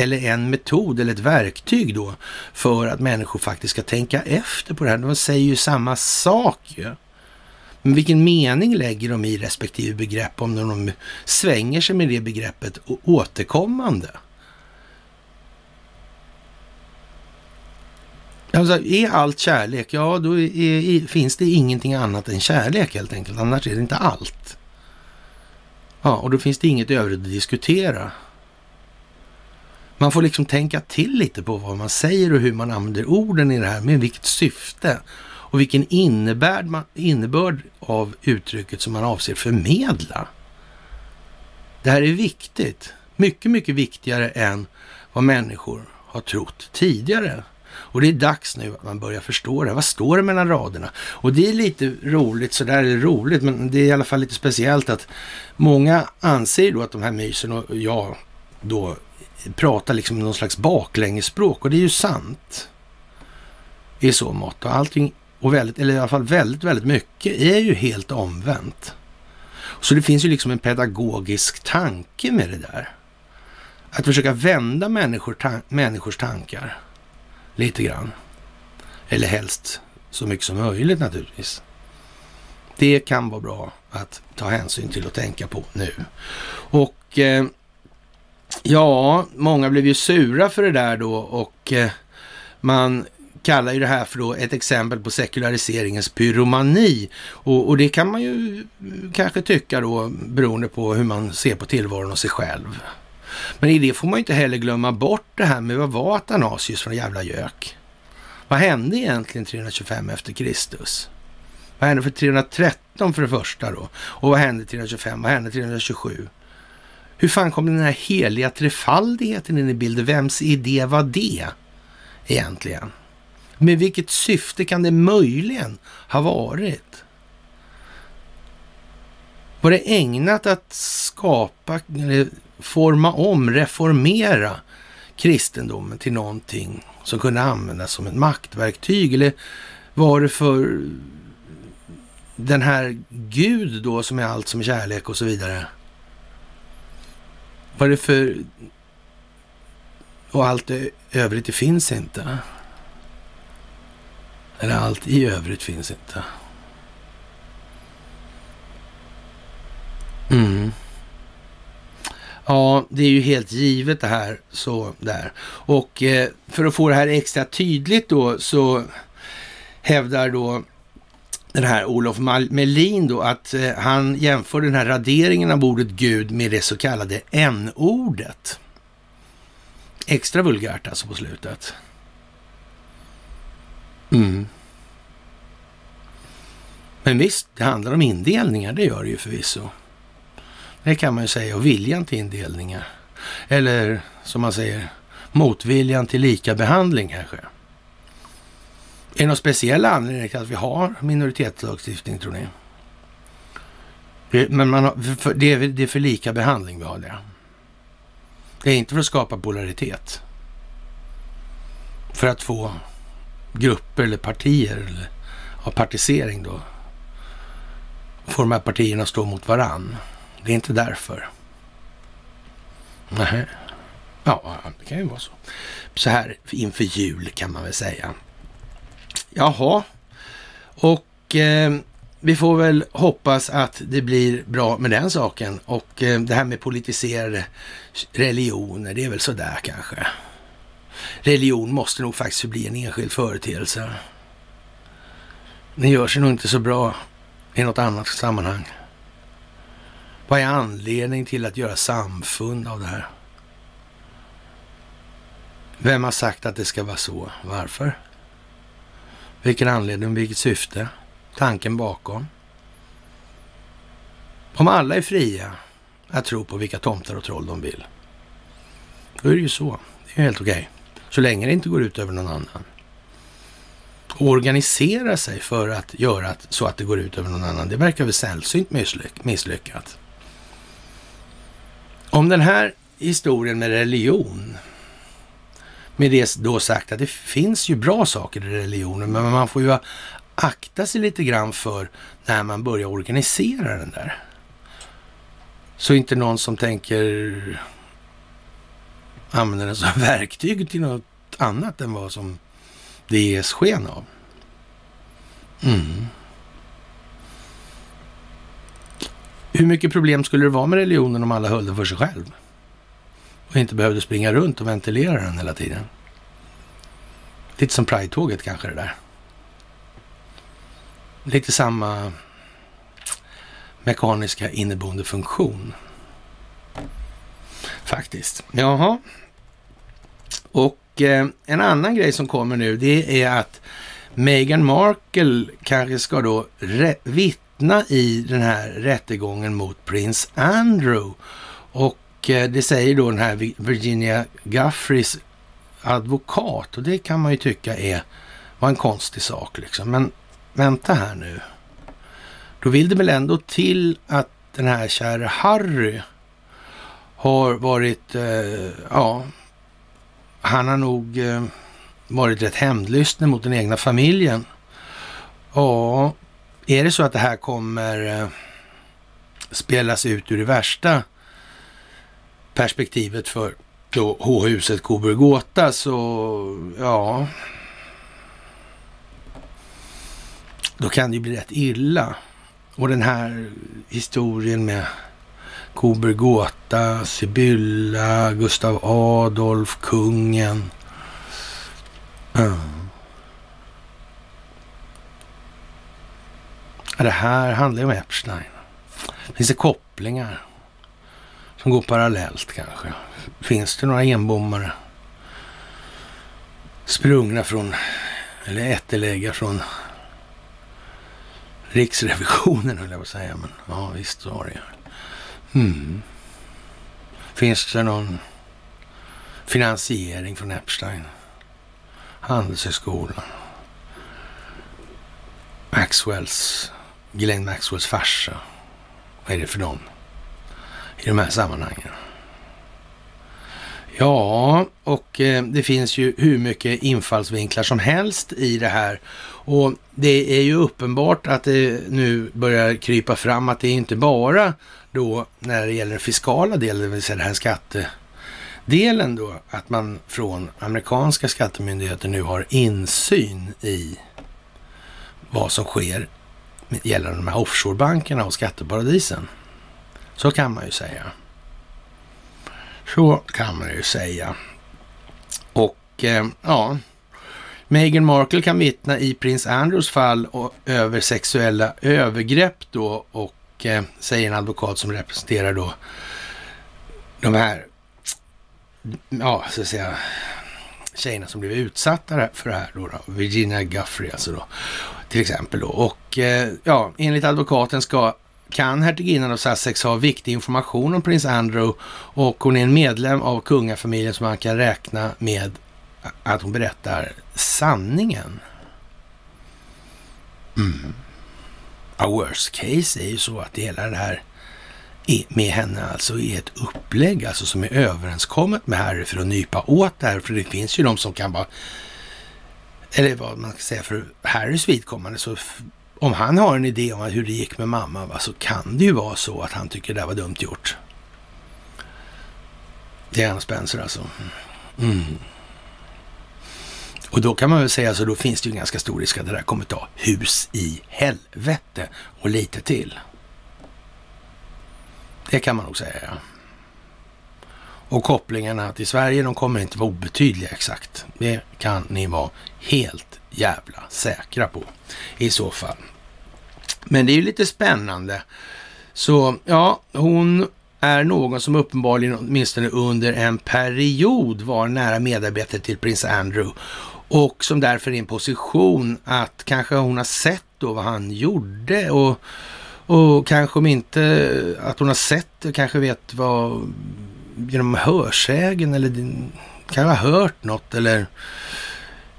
eller en metod eller ett verktyg då för att människor faktiskt ska tänka efter på det här. De säger ju samma sak ju. Men vilken mening lägger de i respektive begrepp om de svänger sig med det begreppet återkommande? Alltså, är allt kärlek, ja då är, är, finns det ingenting annat än kärlek helt enkelt. Annars är det inte allt. Ja, och då finns det inget övrigt att diskutera. Man får liksom tänka till lite på vad man säger och hur man använder orden i det här, med vilket syfte och vilken innebörd, man, innebörd av uttrycket som man avser förmedla. Det här är viktigt, mycket, mycket viktigare än vad människor har trott tidigare. Och det är dags nu att man börjar förstå det. Vad står det mellan raderna? Och det är lite roligt, sådär är roligt, men det är i alla fall lite speciellt att många anser då att de här mysen och jag då pratar liksom någon slags baklängesspråk och det är ju sant. I så mått och allting, och väldigt, eller i alla fall väldigt, väldigt mycket är ju helt omvänt. Så det finns ju liksom en pedagogisk tanke med det där. Att försöka vända människor, ta människors tankar lite grann. Eller helst så mycket som möjligt naturligtvis. Det kan vara bra att ta hänsyn till och tänka på nu. Och eh, ja, många blev ju sura för det där då och eh, man kallar ju det här för då ett exempel på sekulariseringens pyromani. Och, och, det kan man ju kanske tycka då beroende på hur man ser på tillvaron och sig själv. Men i det får man ju inte heller glömma bort det här med vad var Athanasius för jävla gök? Vad hände egentligen 325 efter Kristus? Vad hände för 313 för det första då? Och vad hände 325? Vad hände 327? Hur fan kom den här heliga trefaldigheten in i bilden? Vems idé var det egentligen? Med vilket syfte kan det möjligen ha varit? Var det ägnat att skapa, eller forma om, reformera kristendomen till någonting som kunde användas som ett maktverktyg? Eller var det för den här Gud då som är allt som är kärlek och så vidare? Vad är det för... Och allt det övrigt, det finns inte. Eller allt i övrigt finns inte. Mm. Ja, det är ju helt givet det här. Så där. Och eh, för att få det här extra tydligt då så hävdar då den här Olof Melin då att eh, han jämför den här raderingen av ordet Gud med det så kallade n-ordet. Extra vulgärt alltså på slutet. Mm. Men visst, det handlar om indelningar, det gör det ju förvisso. Det kan man ju säga, och viljan till indelningar. Eller som man säger, motviljan till lika behandling kanske. Är det någon speciell anledning till att vi har minoritetslagstiftning tror ni? Men man har, för, det, är, det är för lika behandling vi har det. Det är inte för att skapa polaritet. För att få grupper eller partier eller av partisering då. Får de här partierna stå mot varann. Det är inte därför. Nej. Ja, det kan ju vara så. Så här inför jul kan man väl säga. Jaha, och eh, vi får väl hoppas att det blir bra med den saken. Och eh, det här med politiserade religioner, det är väl sådär kanske. Religion måste nog faktiskt bli en enskild företeelse. Det gör sig nog inte så bra i något annat sammanhang. Vad är anledningen till att göra samfund av det här? Vem har sagt att det ska vara så? Varför? Vilken anledning, vilket syfte? Tanken bakom? Om alla är fria att tro på vilka tomtar och troll de vill, då är det ju så. Det är helt okej. Okay. Så länge det inte går ut över någon annan. Och organisera sig för att göra så att det går ut över någon annan, det verkar väl sällsynt misslyck misslyckat. Om den här historien med religion med det då sagt att det finns ju bra saker i religionen, men man får ju akta sig lite grann för när man börjar organisera den där. Så inte någon som tänker använda den som verktyg till något annat än vad som det ges sken av. Mm. Hur mycket problem skulle det vara med religionen om alla höll den för sig själv? Och inte behövde springa runt och ventilera den hela tiden. Lite som Pride-tåget kanske det där. Lite samma mekaniska inneboende funktion. Faktiskt. Jaha. Och eh, en annan grej som kommer nu det är att Meghan Markle kanske ska då vittna i den här rättegången mot prins Andrew. Och Eh, det säger då den här Virginia Guffreys advokat och det kan man ju tycka är, var en konstig sak liksom. Men vänta här nu. Då vill det väl ändå till att den här kära Harry har varit, eh, ja, han har nog eh, varit rätt hämndlysten mot den egna familjen. Ja, är det så att det här kommer eh, spelas ut ur det värsta perspektivet för då H-huset Coburg Gåta så ja. Då kan det ju bli rätt illa. Och den här historien med Coburg Gåta, Sibylla, Gustav Adolf, kungen. Mm. Det här handlar ju om Epstein. Finns det kopplingar? Som går parallellt kanske. Finns det några enbommare sprungna från, eller ätteläggar från Riksrevisionen höll jag på att säga, men ja visst så har det mm. Finns det någon finansiering från Epstein? Handelshögskolan? Maxwells, Glenn Maxwells farsa? Vad är det för någon i de här sammanhangen? Ja, och eh, det finns ju hur mycket infallsvinklar som helst i det här. Och det är ju uppenbart att det nu börjar krypa fram att det är inte bara då när det gäller den fiskala delen, det vill säga den här skattedelen då, att man från amerikanska skattemyndigheter nu har insyn i vad som sker gällande de här offshorebankerna och skatteparadisen. Så kan man ju säga. Så kan man ju säga. Och eh, ja, Meghan Markle kan vittna i prins Andrews fall och, över sexuella övergrepp då och eh, säger en advokat som representerar då de här, ja, så att säga, tjejerna som blev utsatta för det här då, då. Virginia Guffrey alltså då, till exempel då. Och eh, ja, enligt advokaten ska kan hertiginnan av Sussex ha viktig information om prins Andrew och hon är en medlem av kungafamiljen som man kan räkna med att hon berättar sanningen. Mm. A worst case är ju så att hela det här med henne alltså är ett upplägg alltså som är överenskommet med Harry för att nypa åt det här. För det finns ju de som kan bara, eller vad man ska säga för Harrys vidkommande så om han har en idé om hur det gick med mamma va, så kan det ju vara så att han tycker det var dumt gjort. Det Diana Spencer alltså. Mm. Och då kan man väl säga så då finns det ju en ganska stor risk att det där kommer ta hus i helvete och lite till. Det kan man nog säga, ja. Och kopplingarna till Sverige, de kommer inte vara obetydliga exakt. Det kan ni vara helt jävla säkra på i så fall. Men det är ju lite spännande. Så ja, hon är någon som uppenbarligen åtminstone under en period var nära medarbetare till prins Andrew och som därför är i en position att kanske hon har sett då vad han gjorde och, och kanske om inte att hon har sett det, kanske vet vad genom hörsägen eller kanske har hört något eller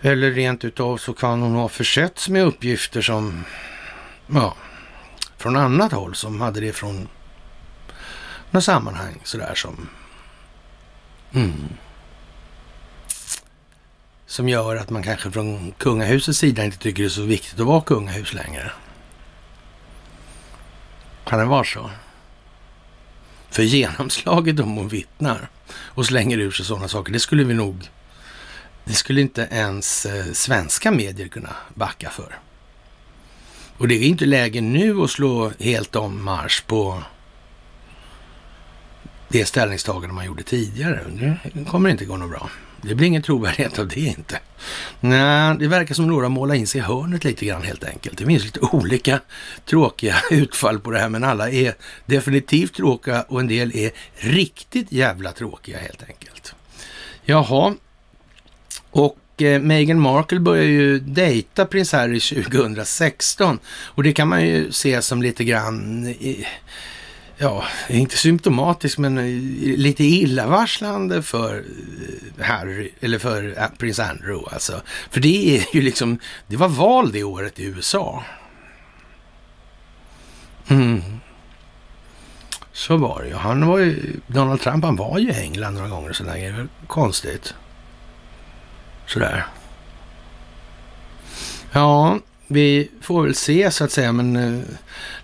eller rent utav så kan hon ha försetts med uppgifter som, ja, från annat håll som hade det från något sammanhang sådär som, mm, som gör att man kanske från kungahusets sida inte tycker det är så viktigt att vara kungahus längre. Kan det vara så? För genomslaget om hon vittnar och slänger ur sig sådana saker, det skulle vi nog det skulle inte ens eh, svenska medier kunna backa för. Och det är inte läge nu att slå helt om marsch på det ställningstagande man gjorde tidigare. Det kommer inte gå något bra. Det blir ingen trovärdighet av det inte. Nej, det verkar som några målar in sig i hörnet lite grann helt enkelt. Det finns lite olika tråkiga utfall på det här, men alla är definitivt tråkiga och en del är riktigt jävla tråkiga helt enkelt. Jaha, och eh, Meghan Markle börjar ju dejta prins Harry 2016 och det kan man ju se som lite grann, ja, inte symptomatiskt men eh, lite illavarslande för eh, Harry, eller för eh, prins Andrew alltså. För det är ju liksom, det var val det året i USA. Mm. Så var det ju. Han var ju, Donald Trump han var ju i England några gånger så det är konstigt. Sådär. Ja, vi får väl se så att säga, men eh,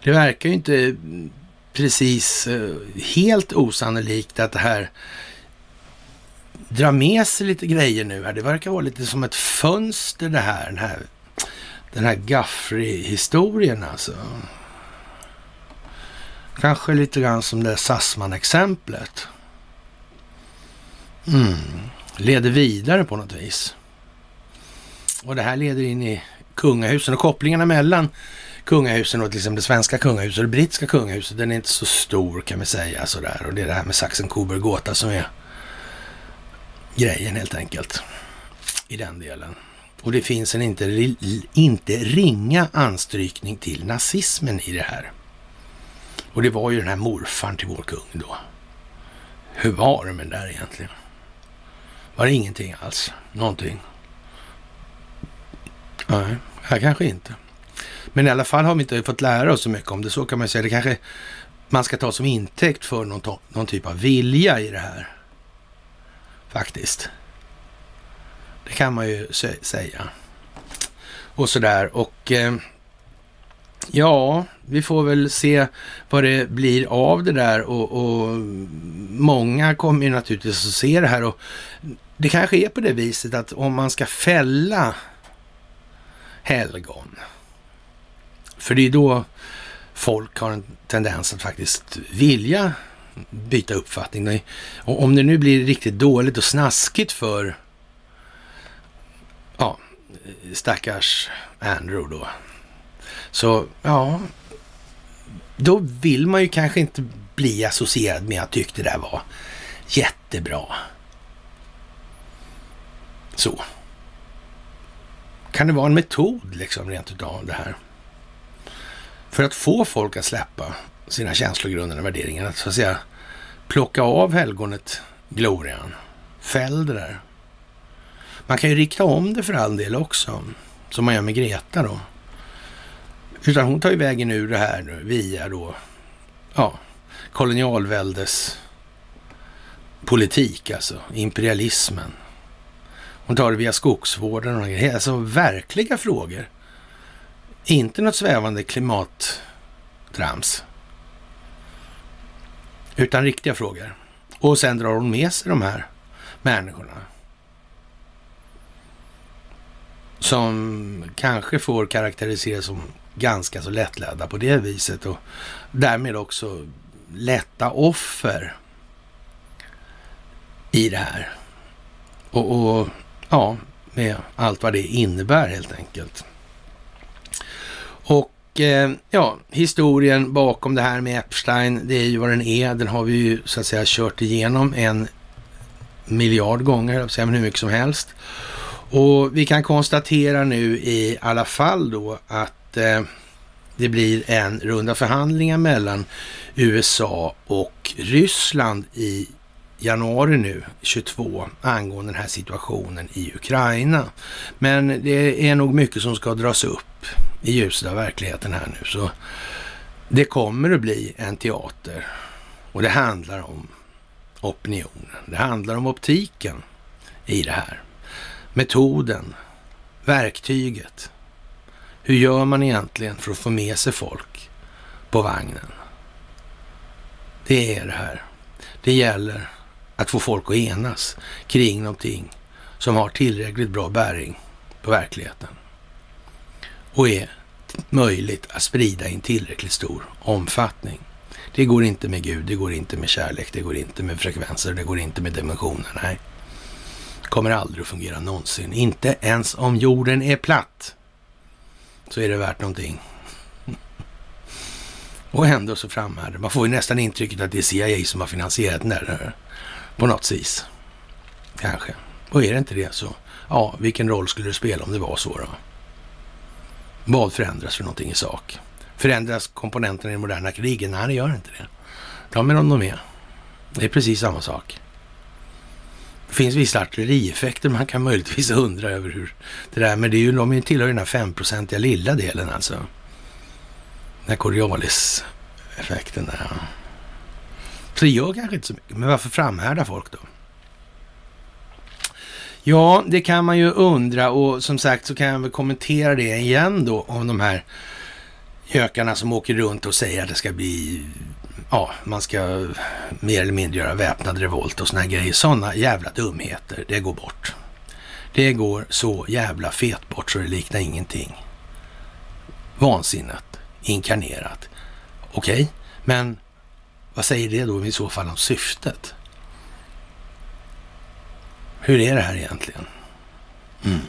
det verkar ju inte precis eh, helt osannolikt att det här drar med sig lite grejer nu här. Det verkar vara lite som ett fönster det här, den här, den här Gaffrey-historien alltså. Kanske lite grann som det Sassman-exemplet. Mm. Leder vidare på något vis. Och det här leder in i kungahusen och kopplingarna mellan kungahusen och till exempel det svenska kungahuset och det brittiska kungahuset, den är inte så stor kan vi säga sådär. Och det är det här med Sachsen-Coburg-Gotha som är grejen helt enkelt i den delen. Och det finns en inte, inte ringa anstrykning till nazismen i det här. Och det var ju den här morfaren till vår kung då. Hur var det med det där egentligen? Var det ingenting alls? Någonting? Nej, här kanske inte. Men i alla fall har vi inte fått lära oss så mycket om det. Så kan man säga. Det kanske man ska ta som intäkt för någon, någon typ av vilja i det här. Faktiskt. Det kan man ju säga. Och sådär. Och eh, ja, vi får väl se vad det blir av det där. Och, och många kommer ju naturligtvis att se det här. Och det kanske är på det viset att om man ska fälla helgon. För det är då folk har en tendens att faktiskt vilja byta uppfattning. Och om det nu blir riktigt dåligt och snaskigt för ja, stackars Andrew då. Så ja, då vill man ju kanske inte bli associerad med att tyckte det där var jättebra. Så. Kan det vara en metod liksom rent utav det här? För att få folk att släppa sina känslogrunder och värderingar, att så att säga plocka av helgonet glorian, fäll det där. Man kan ju rikta om det för all del också, som man gör med Greta då. Utan hon tar ju vägen ur det här nu via då, ja, kolonialväldes politik alltså, imperialismen. Hon tar det via skogsvården och grejer. Alltså verkliga frågor. Inte något svävande klimattrams. Utan riktiga frågor. Och sen drar hon med sig de här människorna. Som kanske får karaktäriseras som ganska så lättledda på det viset och därmed också lätta offer i det här. Och, och ja, med allt vad det innebär helt enkelt. Och eh, ja, historien bakom det här med Epstein, det är ju vad den är. Den har vi ju så att säga kört igenom en miljard gånger, säga, men hur mycket som helst. Och vi kan konstatera nu i alla fall då att eh, det blir en runda förhandlingar mellan USA och Ryssland i januari nu, 22, angående den här situationen i Ukraina. Men det är nog mycket som ska dras upp i ljuset av verkligheten här nu. Så det kommer att bli en teater och det handlar om opinionen. Det handlar om optiken i det här. Metoden, verktyget. Hur gör man egentligen för att få med sig folk på vagnen? Det är det här. Det gäller att få folk att enas kring någonting som har tillräckligt bra bäring på verkligheten och är möjligt att sprida i en tillräckligt stor omfattning. Det går inte med Gud, det går inte med kärlek, det går inte med frekvenser, det går inte med dimensioner. Nej, det kommer aldrig att fungera någonsin. Inte ens om jorden är platt så är det värt någonting. Och ändå så framhärdar Man får ju nästan intrycket att det är CIA som har finansierat den där på något vis. Kanske. Och är det inte det så, ja, vilken roll skulle det spela om det var så då? Vad förändras för någonting i sak? Förändras komponenterna i det moderna kriget? Nej, det gör inte det. De är de de är. Det är precis samma sak. Det finns vissa artillerieffekter man kan möjligtvis undra över hur det där, men det är ju, de tillhör den här femprocentiga lilla delen alltså. Den här Coriolis-effekten där. Så det gör kanske inte så mycket, men varför framhärdar folk då? Ja, det kan man ju undra och som sagt så kan jag väl kommentera det igen då om de här gökarna som åker runt och säger att det ska bli, ja, man ska mer eller mindre göra väpnad revolt och såna här grejer. Sådana jävla dumheter, det går bort. Det går så jävla fet bort så det liknar ingenting. Vansinnet inkarnerat. Okej, okay, men vad säger det då i så fall om syftet? Hur är det här egentligen? Mm.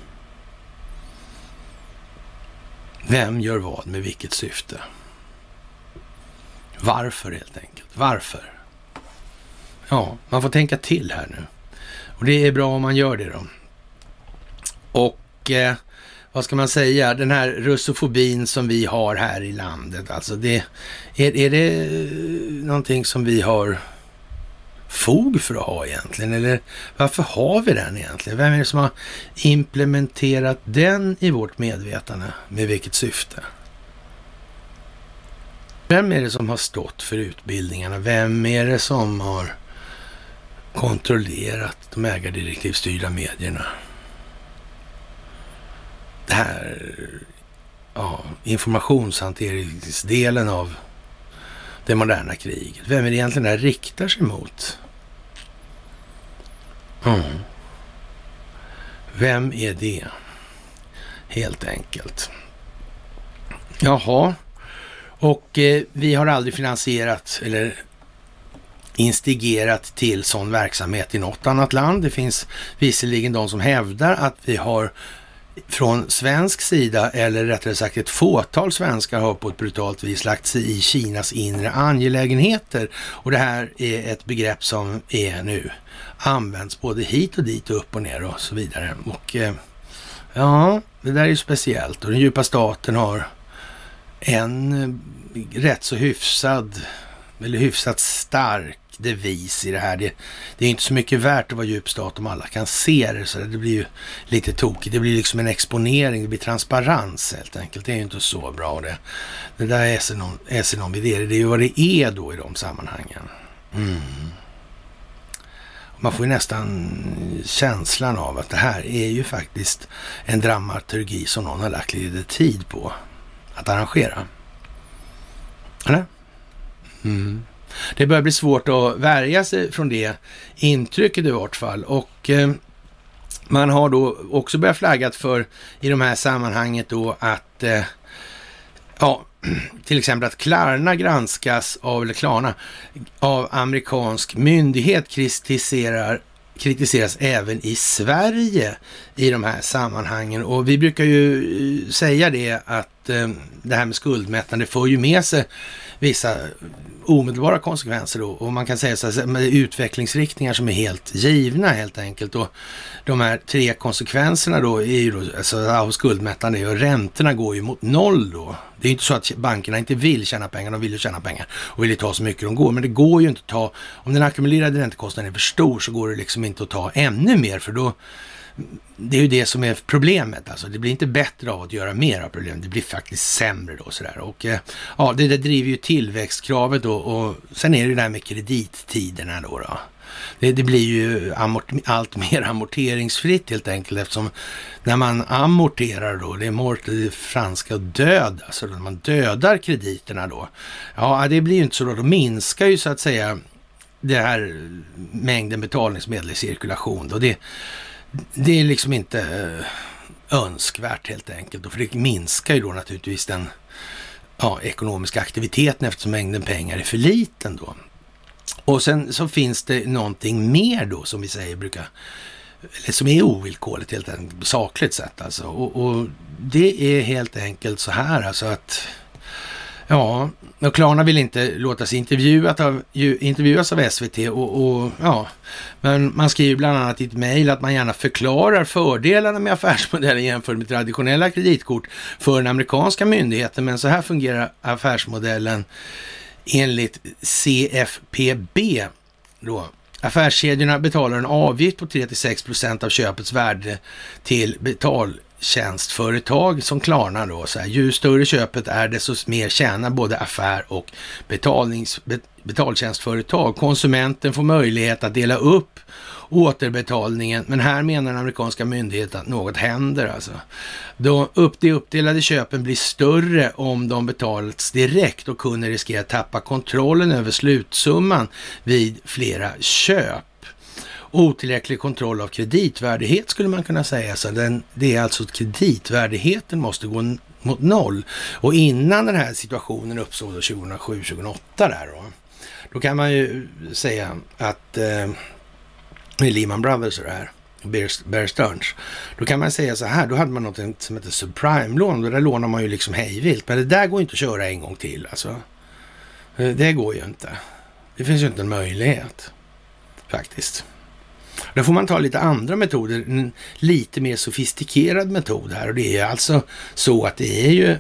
Vem gör vad med vilket syfte? Varför helt enkelt? Varför? Ja, man får tänka till här nu. Och det är bra om man gör det då. Och eh, vad ska man säga, den här russofobin som vi har här i landet, alltså det, är, är det eh, någonting som vi har fog för att ha egentligen? Eller varför har vi den egentligen? Vem är det som har implementerat den i vårt medvetande? Med vilket syfte? Vem är det som har stått för utbildningarna? Vem är det som har kontrollerat de ägardirektivstyrda medierna? Det här ja, informationshanteringsdelen av det moderna kriget. Vem är det egentligen det här riktar sig mot? Mm. Vem är det? Helt enkelt. Jaha, och eh, vi har aldrig finansierat eller instigerat till sån verksamhet i något annat land. Det finns visserligen de som hävdar att vi har från svensk sida, eller rättare sagt ett fåtal svenskar har på ett brutalt vis lagt sig i Kinas inre angelägenheter. Och det här är ett begrepp som är nu används både hit och dit och upp och ner och så vidare. Och eh, ja, det där är ju speciellt och den djupa staten har en eh, rätt så hyfsad, eller hyfsat stark devis i det här. Det, det är inte så mycket värt att vara djup stat om alla kan se det. Så det blir ju lite tokigt. Det blir liksom en exponering, det blir transparens helt enkelt. Det är ju inte så bra det. Det där är sig någon idé. Det är ju vad det är då i de sammanhangen. Mm. Man får ju nästan känslan av att det här är ju faktiskt en dramaturgi som någon har lagt lite tid på att arrangera. Eller? Mm. Det börjar bli svårt att värja sig från det intrycket i vart fall. Och eh, man har då också börjat flaggat för i de här sammanhanget då att eh, ja, till exempel att Klarna granskas av, eller Klarna, av amerikansk myndighet kritiserar kritiseras även i Sverige i de här sammanhangen. Och vi brukar ju eh, säga det att eh, det här med skuldmättande får ju med sig vissa omedelbara konsekvenser då. Och man kan säga så här, med utvecklingsriktningar som är helt givna helt enkelt. Och de här tre konsekvenserna då är ju då, alltså av skuldmättande och räntorna går ju mot noll då. Det är inte så att bankerna inte vill tjäna pengar, de vill ju tjäna pengar och vill ju ta så mycket de går. Men det går ju inte att ta, om den ackumulerade räntekostnaden är för stor så går det liksom inte att ta ännu mer för då det är ju det som är problemet. Alltså, det blir inte bättre av att göra mer av problemet. Det blir faktiskt sämre då. Sådär. Och eh, ja, det där driver ju tillväxtkravet då. Och sen är det ju det här med kredittiderna då. då. Det, det, blir ju amort, allt mer amorteringsfritt helt enkelt eftersom när man amorterar då, det är mort, det franska död, alltså när man dödar krediterna då. Ja, det blir ju inte så då. Då minskar ju så att säga det här mängden betalningsmedel i cirkulation. Då. Det, det är liksom inte eh, önskvärt helt enkelt. För det minskar ju då naturligtvis den ja, ekonomiska aktiviteten eftersom mängden pengar är för liten då. Och sen så finns det någonting mer då som vi säger brukar, eller som är ovillkorligt helt enkelt, sakligt sett alltså. Och, och det är helt enkelt så här alltså att Ja, och Klarna vill inte låta sig intervjuat av, intervjuas av SVT och, och, ja, men man skriver bland annat i ett mejl att man gärna förklarar fördelarna med affärsmodellen jämfört med traditionella kreditkort för den amerikanska myndigheten. Men så här fungerar affärsmodellen enligt CFPB. Då. Affärskedjorna betalar en avgift på 3-6 procent av köpets värde till betal tjänstföretag som Klarna då. Så här, ju större köpet är desto mer tjänar både affär och betalnings, betaltjänstföretag. Konsumenten får möjlighet att dela upp återbetalningen, men här menar den amerikanska myndigheten att något händer alltså. De, upp, de uppdelade köpen blir större om de betalats direkt och kunden riskerar att tappa kontrollen över slutsumman vid flera köp otillräcklig kontroll av kreditvärdighet skulle man kunna säga. Så den, det är alltså att kreditvärdigheten måste gå mot noll. Och innan den här situationen uppstod 2007-2008 där då, då kan man ju säga att eh, Lehman Brothers och det här, Bear, Stearns, då kan man säga så här, då hade man något som heter subprime-lån, och där lånar man ju liksom hejvilt, men det där går inte att köra en gång till alltså. Eh, det går ju inte. Det finns ju inte en möjlighet faktiskt. Då får man ta lite andra metoder, en lite mer sofistikerad metod här och det är alltså så att det är ju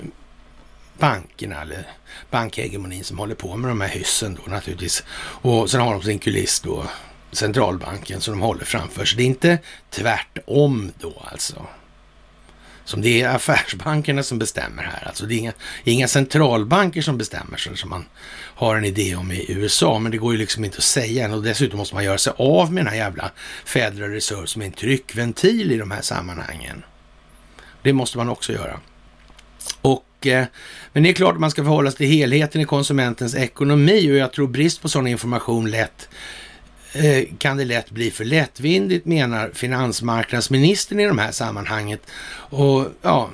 bankerna eller bankhegemonin som håller på med de här hyssen då naturligtvis. Och sen har de sin kuliss då, centralbanken som de håller framför sig. Det är inte tvärtom då alltså. Som det är affärsbankerna som bestämmer här. Alltså det är inga, inga centralbanker som bestämmer sig som man har en idé om i USA. Men det går ju liksom inte att säga än och dessutom måste man göra sig av med den här jävla Federal Reserve som är en tryckventil i de här sammanhangen. Det måste man också göra. Och, eh, men det är klart att man ska förhålla sig till helheten i konsumentens ekonomi och jag tror brist på sådan information lätt Eh, kan det lätt bli för lättvindigt menar finansmarknadsministern i de här sammanhanget. Och ja,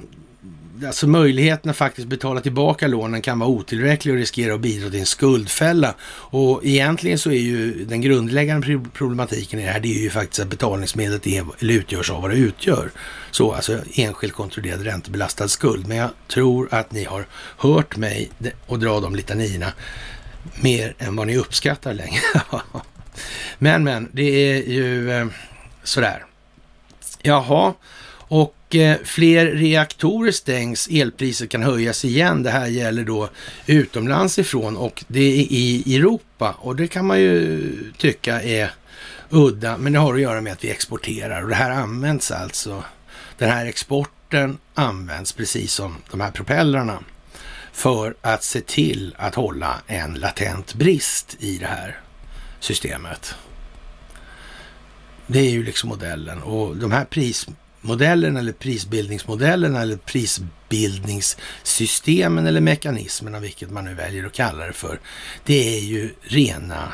alltså möjligheten att faktiskt betala tillbaka lånen kan vara otillräcklig och riskera att bidra till en skuldfälla. Och egentligen så är ju den grundläggande problematiken i det här, det är ju faktiskt att betalningsmedlet är, eller utgörs av vad det utgör. Så alltså enskilt kontrollerad räntebelastad skuld. Men jag tror att ni har hört mig och dra de litanierna mer än vad ni uppskattar längre. men, men, det är ju eh, sådär. Jaha, och eh, fler reaktorer stängs, elpriset kan höjas igen. Det här gäller då utomlands ifrån och det är i Europa och det kan man ju tycka är udda, men det har att göra med att vi exporterar och det här används alltså. Den här exporten används precis som de här propellrarna för att se till att hålla en latent brist i det här systemet. Det är ju liksom modellen och de här prismodellerna eller prisbildningsmodellerna eller prisbildningssystemen eller mekanismerna, vilket man nu väljer att kalla det för, det är ju rena,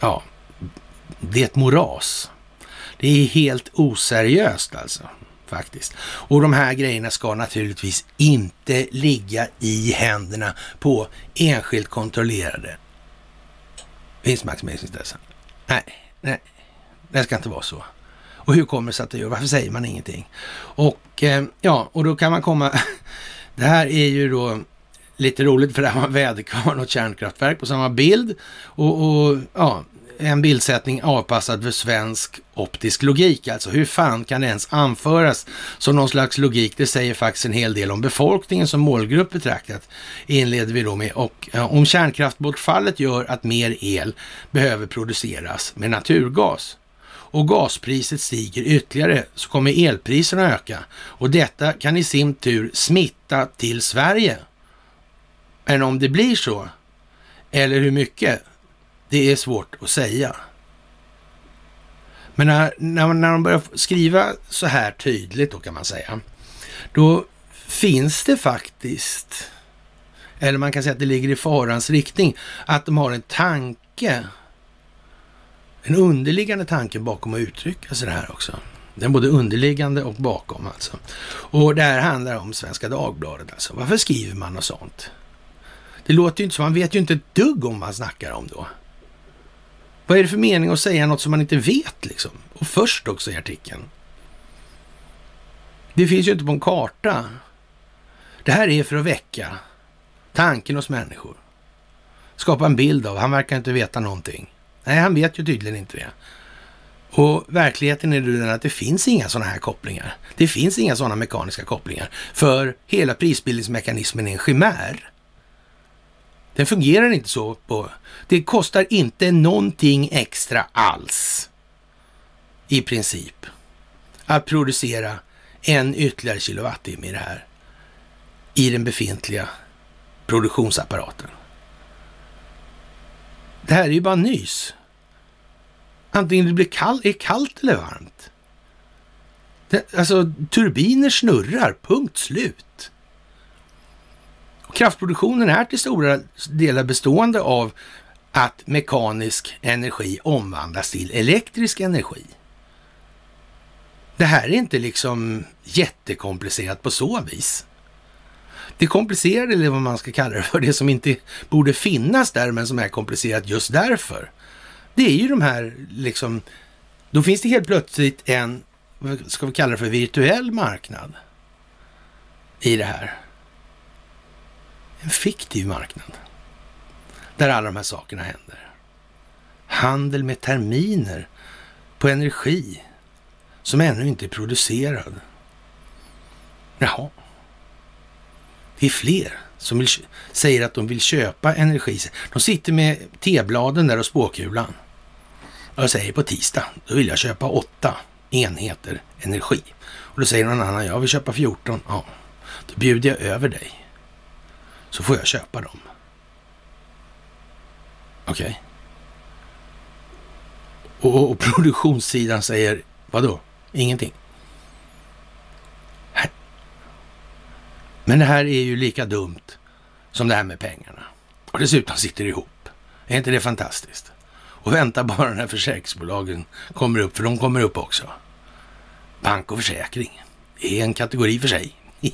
ja, det är ett moras. Det är helt oseriöst alltså, faktiskt. Och de här grejerna ska naturligtvis inte ligga i händerna på enskilt kontrollerade vinstmaximeringsintressen. Nej, nej, det ska inte vara så. Och hur kommer det sig att det gör? Varför säger man ingenting? Och eh, ja, och då kan man komma... det här är ju då lite roligt för det här var väderkvarn och kärnkraftverk på samma bild. Och, och ja, en bildsättning avpassad för svensk optisk logik. Alltså hur fan kan det ens anföras som någon slags logik? Det säger faktiskt en hel del om befolkningen som målgrupp betraktat, inleder vi då med. Och eh, om kärnkraftbortfallet gör att mer el behöver produceras med naturgas och gaspriset stiger ytterligare så kommer elpriserna öka och detta kan i sin tur smitta till Sverige. Men om det blir så, eller hur mycket, det är svårt att säga. Men när, när, när de börjar skriva så här tydligt då kan man säga, då finns det faktiskt, eller man kan säga att det ligger i farans riktning, att de har en tanke en underliggande tanke bakom att uttrycka sig det här också. Den både underliggande och bakom alltså. Och det här handlar om Svenska Dagbladet alltså. Varför skriver man något sånt? Det låter ju inte så, man vet ju inte ett dugg om vad man snackar om då. Vad är det för mening att säga något som man inte vet liksom? Och först också i artikeln. Det finns ju inte på en karta. Det här är för att väcka tanken hos människor. Skapa en bild av, han verkar inte veta någonting. Nej, han vet ju tydligen inte det. Och verkligheten är den att det finns inga sådana här kopplingar. Det finns inga sådana mekaniska kopplingar. För hela prisbildningsmekanismen är en chimär. Den fungerar inte så på... Det kostar inte någonting extra alls. I princip. Att producera en ytterligare kilowattimme i det här. I den befintliga produktionsapparaten. Det här är ju bara nys. Antingen det blir kall, är kallt eller varmt. Det, alltså turbiner snurrar, punkt slut. Och kraftproduktionen är till stora delar bestående av att mekanisk energi omvandlas till elektrisk energi. Det här är inte liksom jättekomplicerat på så vis. Det komplicerade, eller vad man ska kalla det för, det som inte borde finnas där men som är komplicerat just därför. Det är ju de här liksom, då finns det helt plötsligt en, vad ska vi kalla det för, virtuell marknad i det här. En fiktiv marknad. Där alla de här sakerna händer. Handel med terminer på energi som ännu inte är producerad. Jaha. Det är fler som vill, säger att de vill köpa energi. De sitter med tebladen där och spåkulan. Och säger på tisdag, då vill jag köpa åtta enheter energi. Och då säger någon annan, jag vill köpa 14. Ja, då bjuder jag över dig. Så får jag köpa dem. Okej. Okay. Och, och, produktionssidan säger, vadå? Ingenting. Men det här är ju lika dumt som det här med pengarna. Och dessutom sitter det ihop. Är inte det fantastiskt? Och vänta bara när försäkringsbolagen kommer upp, för de kommer upp också. Bank och försäkring är en kategori för sig.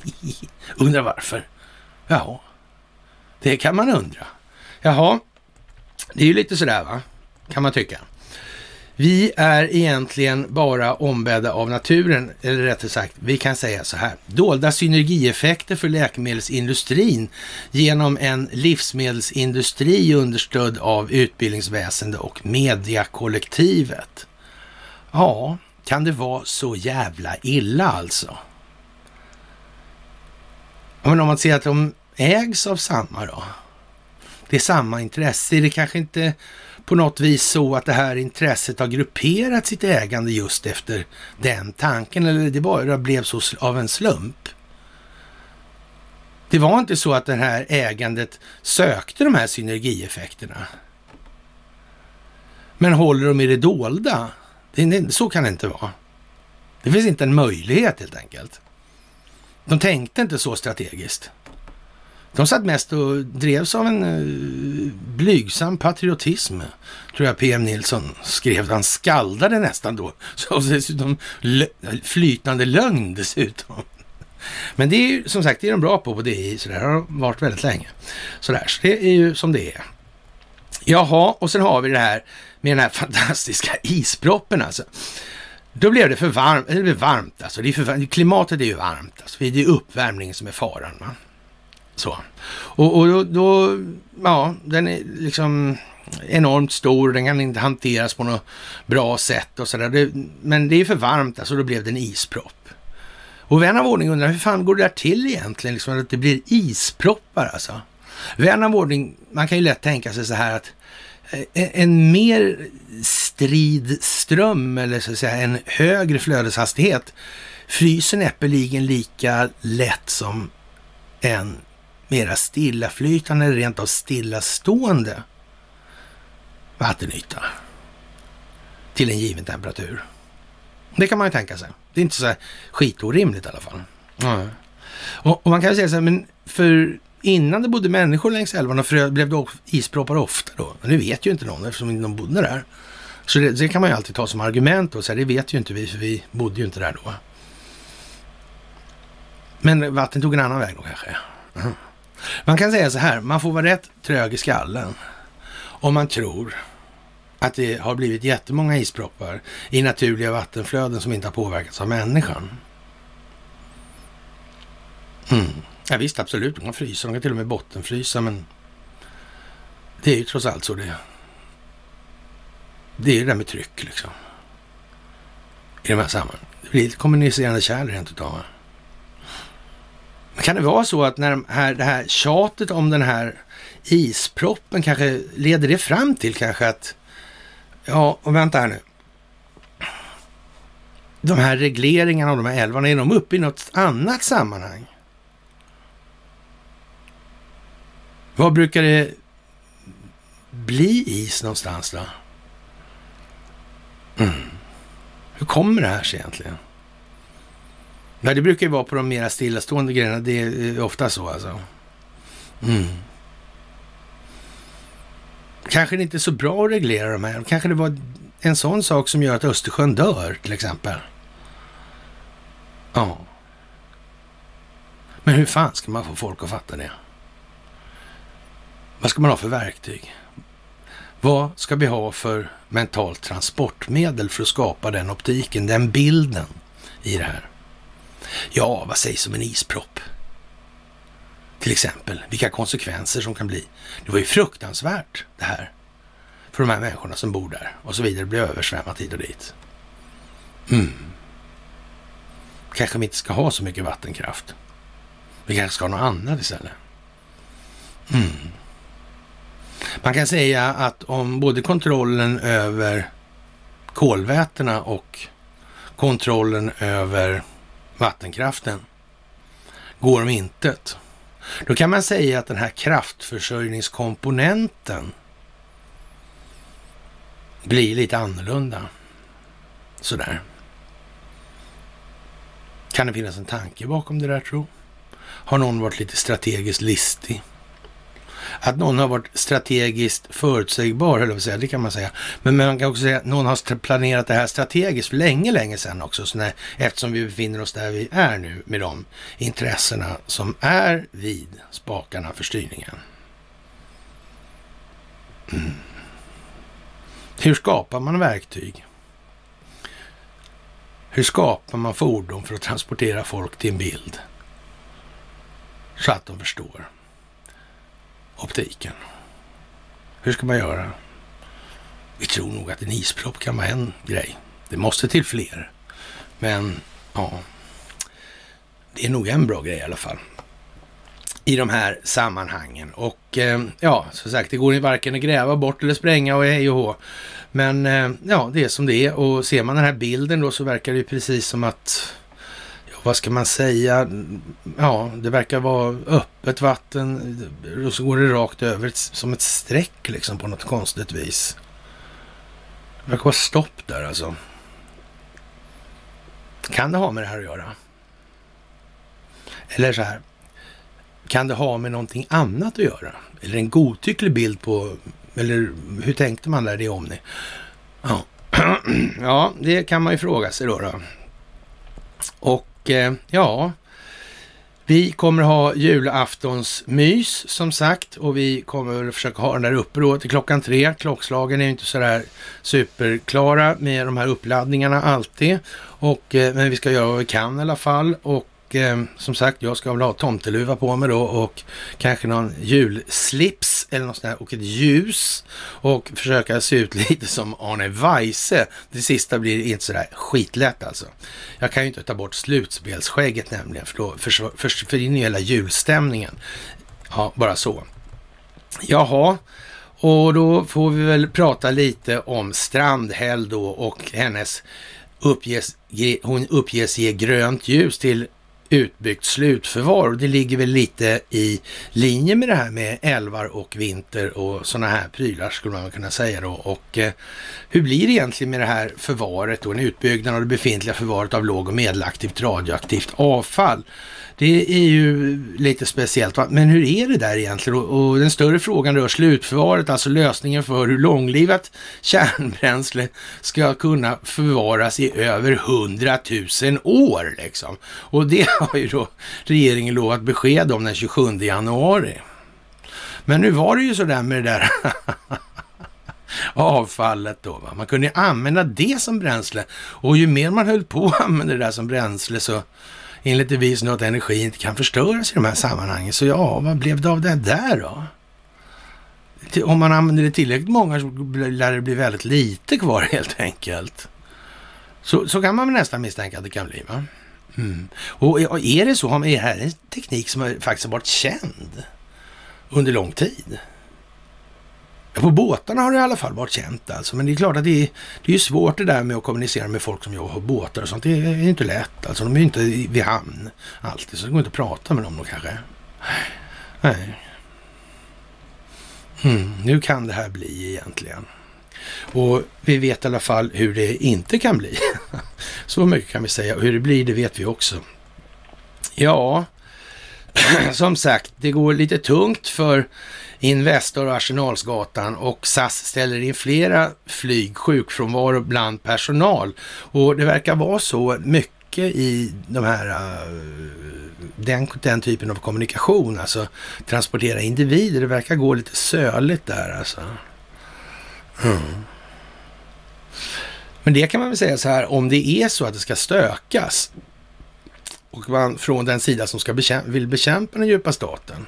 Undrar varför? Ja, det kan man undra. Jaha, det är ju lite sådär va, kan man tycka. Vi är egentligen bara ombedda av naturen, eller rättare sagt, vi kan säga så här. Dolda synergieffekter för läkemedelsindustrin genom en livsmedelsindustri understödd av utbildningsväsende och mediakollektivet. Ja, kan det vara så jävla illa alltså? Men om man ser att de ägs av samma då? Det är samma intresse. Är det kanske inte på något vis så att det här intresset har grupperat sitt ägande just efter den tanken eller det bara blev så av en slump? Det var inte så att det här ägandet sökte de här synergieffekterna. Men håller de i det dolda? Det, så kan det inte vara. Det finns inte en möjlighet helt enkelt. De tänkte inte så strategiskt. De satt mest och drevs av en uh, blygsam patriotism, tror jag PM Nilsson skrev. Han skaldade nästan då. Så dessutom flytande lögn dessutom. Men det är ju som sagt, det är de bra på på DI, så det har varit väldigt länge. Sådär, så det är ju som det är. Jaha, och sen har vi det här med den här fantastiska isproppen alltså. Då blev det för varmt, eller det blev varmt alltså. Det är för, klimatet är ju varmt alltså. Det är uppvärmningen som är faran. Va? Så. Och, och då, då, ja, den är liksom enormt stor, den kan inte hanteras på något bra sätt och sådär. Men det är för varmt, alltså då blev det en ispropp. Och vän av ordning undrar, hur fan går det där till egentligen, liksom, att det blir isproppar alltså? Vän av ordning, man kan ju lätt tänka sig så här att eh, en mer strid ström eller så att säga en högre flödeshastighet fryser näppeligen lika lätt som en mera stillaflytande rent av stillastående vattenyta till en given temperatur. Det kan man ju tänka sig. Det är inte så skitorimligt i alla fall. Mm. Och, och, man kan ju säga så här, men för innan det bodde människor längs älvarna blev det isproppar ofta då. Men det vet ju inte någon eftersom de bodde där. Så det, det, kan man ju alltid ta som argument och här, det vet ju inte vi för vi bodde ju inte där då. Men vatten tog en annan väg då kanske. Mm. Man kan säga så här, man får vara rätt trög i skallen om man tror att det har blivit jättemånga isproppar i naturliga vattenflöden som inte har påverkats av människan. Mm. Ja, visst, absolut, de kan frysa, de kan till och med bottenfrysa, men det är ju trots allt så det är. Det är ju det där med tryck liksom. I de här sammanhangen. Det blir lite kommunicerande kärl rent utav. Kan det vara så att när de här, det här tjatet om den här isproppen kanske leder det fram till kanske att, ja, och vänta här nu. De här regleringarna av de här älvarna, är de uppe i något annat sammanhang? Var brukar det bli is någonstans då? Mm. Hur kommer det här sig egentligen? Ja, det brukar ju vara på de mera stillastående grejerna. Det är eh, ofta så alltså. Mm. Kanske det inte är så bra att reglera de här. Kanske det var en sån sak som gör att Östersjön dör till exempel. Ja. Men hur fan ska man få folk att fatta det? Vad ska man ha för verktyg? Vad ska vi ha för mentalt transportmedel för att skapa den optiken, den bilden i det här? Ja, vad sägs om en ispropp? Till exempel, vilka konsekvenser som kan bli. Det var ju fruktansvärt det här för de här människorna som bor där och så vidare. Det översvämmat hit och dit. Mm. Kanske vi inte ska ha så mycket vattenkraft. Vi kanske ska ha något annat istället. Mm. Man kan säga att om både kontrollen över kolvätena och kontrollen över vattenkraften går om intet. Då kan man säga att den här kraftförsörjningskomponenten blir lite annorlunda. Sådär. Kan det finnas en tanke bakom det där tro? Har någon varit lite strategiskt listig? Att någon har varit strategiskt förutsägbar, höll jag säga, det kan man säga. Men man kan också säga att någon har planerat det här strategiskt för länge, länge sedan också. Så när, eftersom vi befinner oss där vi är nu med de intressena som är vid spakarna för styrningen. Mm. Hur skapar man verktyg? Hur skapar man fordon för att transportera folk till en bild? Så att de förstår optiken. Hur ska man göra? Vi tror nog att en ispropp kan vara en grej. Det måste till fler. Men ja, det är nog en bra grej i alla fall. I de här sammanhangen. Och eh, ja, som sagt, det går ju varken att gräva bort eller spränga och hej och hå. Men eh, ja, det är som det är. Och ser man den här bilden då så verkar det ju precis som att vad ska man säga? Ja, det verkar vara öppet vatten och så går det rakt över som ett streck liksom på något konstigt vis. Det verkar vara stopp där alltså. Kan det ha med det här att göra? Eller så här. Kan det ha med någonting annat att göra? Eller en godtycklig bild på, eller hur tänkte man där i Omni? Ja. ja, det kan man ju fråga sig då. då. Och eh, ja, vi kommer ha julaftonsmys som sagt och vi kommer försöka ha den där uppe då till klockan tre. Klockslagen är ju inte sådär superklara med de här uppladdningarna alltid. Och, eh, men vi ska göra vad vi kan i alla fall. Och eh, som sagt, jag ska väl ha tomteluva på mig då och kanske någon julslips eller något sånt där och ett ljus och försöka se ut lite som Arne Weise. Det sista blir inte sådär skitlätt alltså. Jag kan ju inte ta bort slutspelsskägget nämligen för då försvinner ju hela julstämningen. Ja, bara så. Jaha, och då får vi väl prata lite om Strandhäll då och hennes uppges, hon uppges ge grönt ljus till utbyggt slutförvar och det ligger väl lite i linje med det här med älvar och vinter och sådana här prylar skulle man kunna säga då. Och eh, hur blir det egentligen med det här förvaret och en utbyggnad av det befintliga förvaret av låg och medelaktivt radioaktivt avfall? Det är ju lite speciellt. Va? Men hur är det där egentligen? Och, och, den större frågan rör slutförvaret, alltså lösningen för hur långlivat kärnbränsle ska kunna förvaras i över hundratusen år. Liksom. Och det har ju då regeringen lovat besked om den 27 januari. Men nu var det ju sådär med det där avfallet då. Va? Man kunde ju använda det som bränsle och ju mer man höll på att använda det där som bränsle så enligt devisen att energi inte kan förstöras i de här sammanhangen. Så ja, vad blev det av det där då? Om man använder det tillräckligt många så lär det bli väldigt lite kvar helt enkelt. Så, så kan man nästan misstänka att det kan bli. Va? Mm. Och är det så, är det här en teknik som faktiskt har varit känd under lång tid? På båtarna har det i alla fall varit känt alltså. Men det är klart att det är, det är svårt det där med att kommunicera med folk som jobbar på båtar och sånt. Det är inte lätt alltså. De är ju inte vid hamn alltid. Så det går inte att prata med dem då kanske. Nej. Mm, nu kan det här bli egentligen. Och vi vet i alla fall hur det inte kan bli. Så mycket kan vi säga. Och hur det blir, det vet vi också. Ja, som sagt, det går lite tungt för Investor och Arsenalsgatan och SAS ställer in flera flyg, sjukfrånvaro bland personal. Och det verkar vara så mycket i de här, eh, den, den typen av kommunikation, alltså transportera individer. Det verkar gå lite söligt där alltså. Mm. Men det kan man väl säga så här, om det är så att det ska stökas och man från den sida som ska bekämpa, vill bekämpa den djupa staten,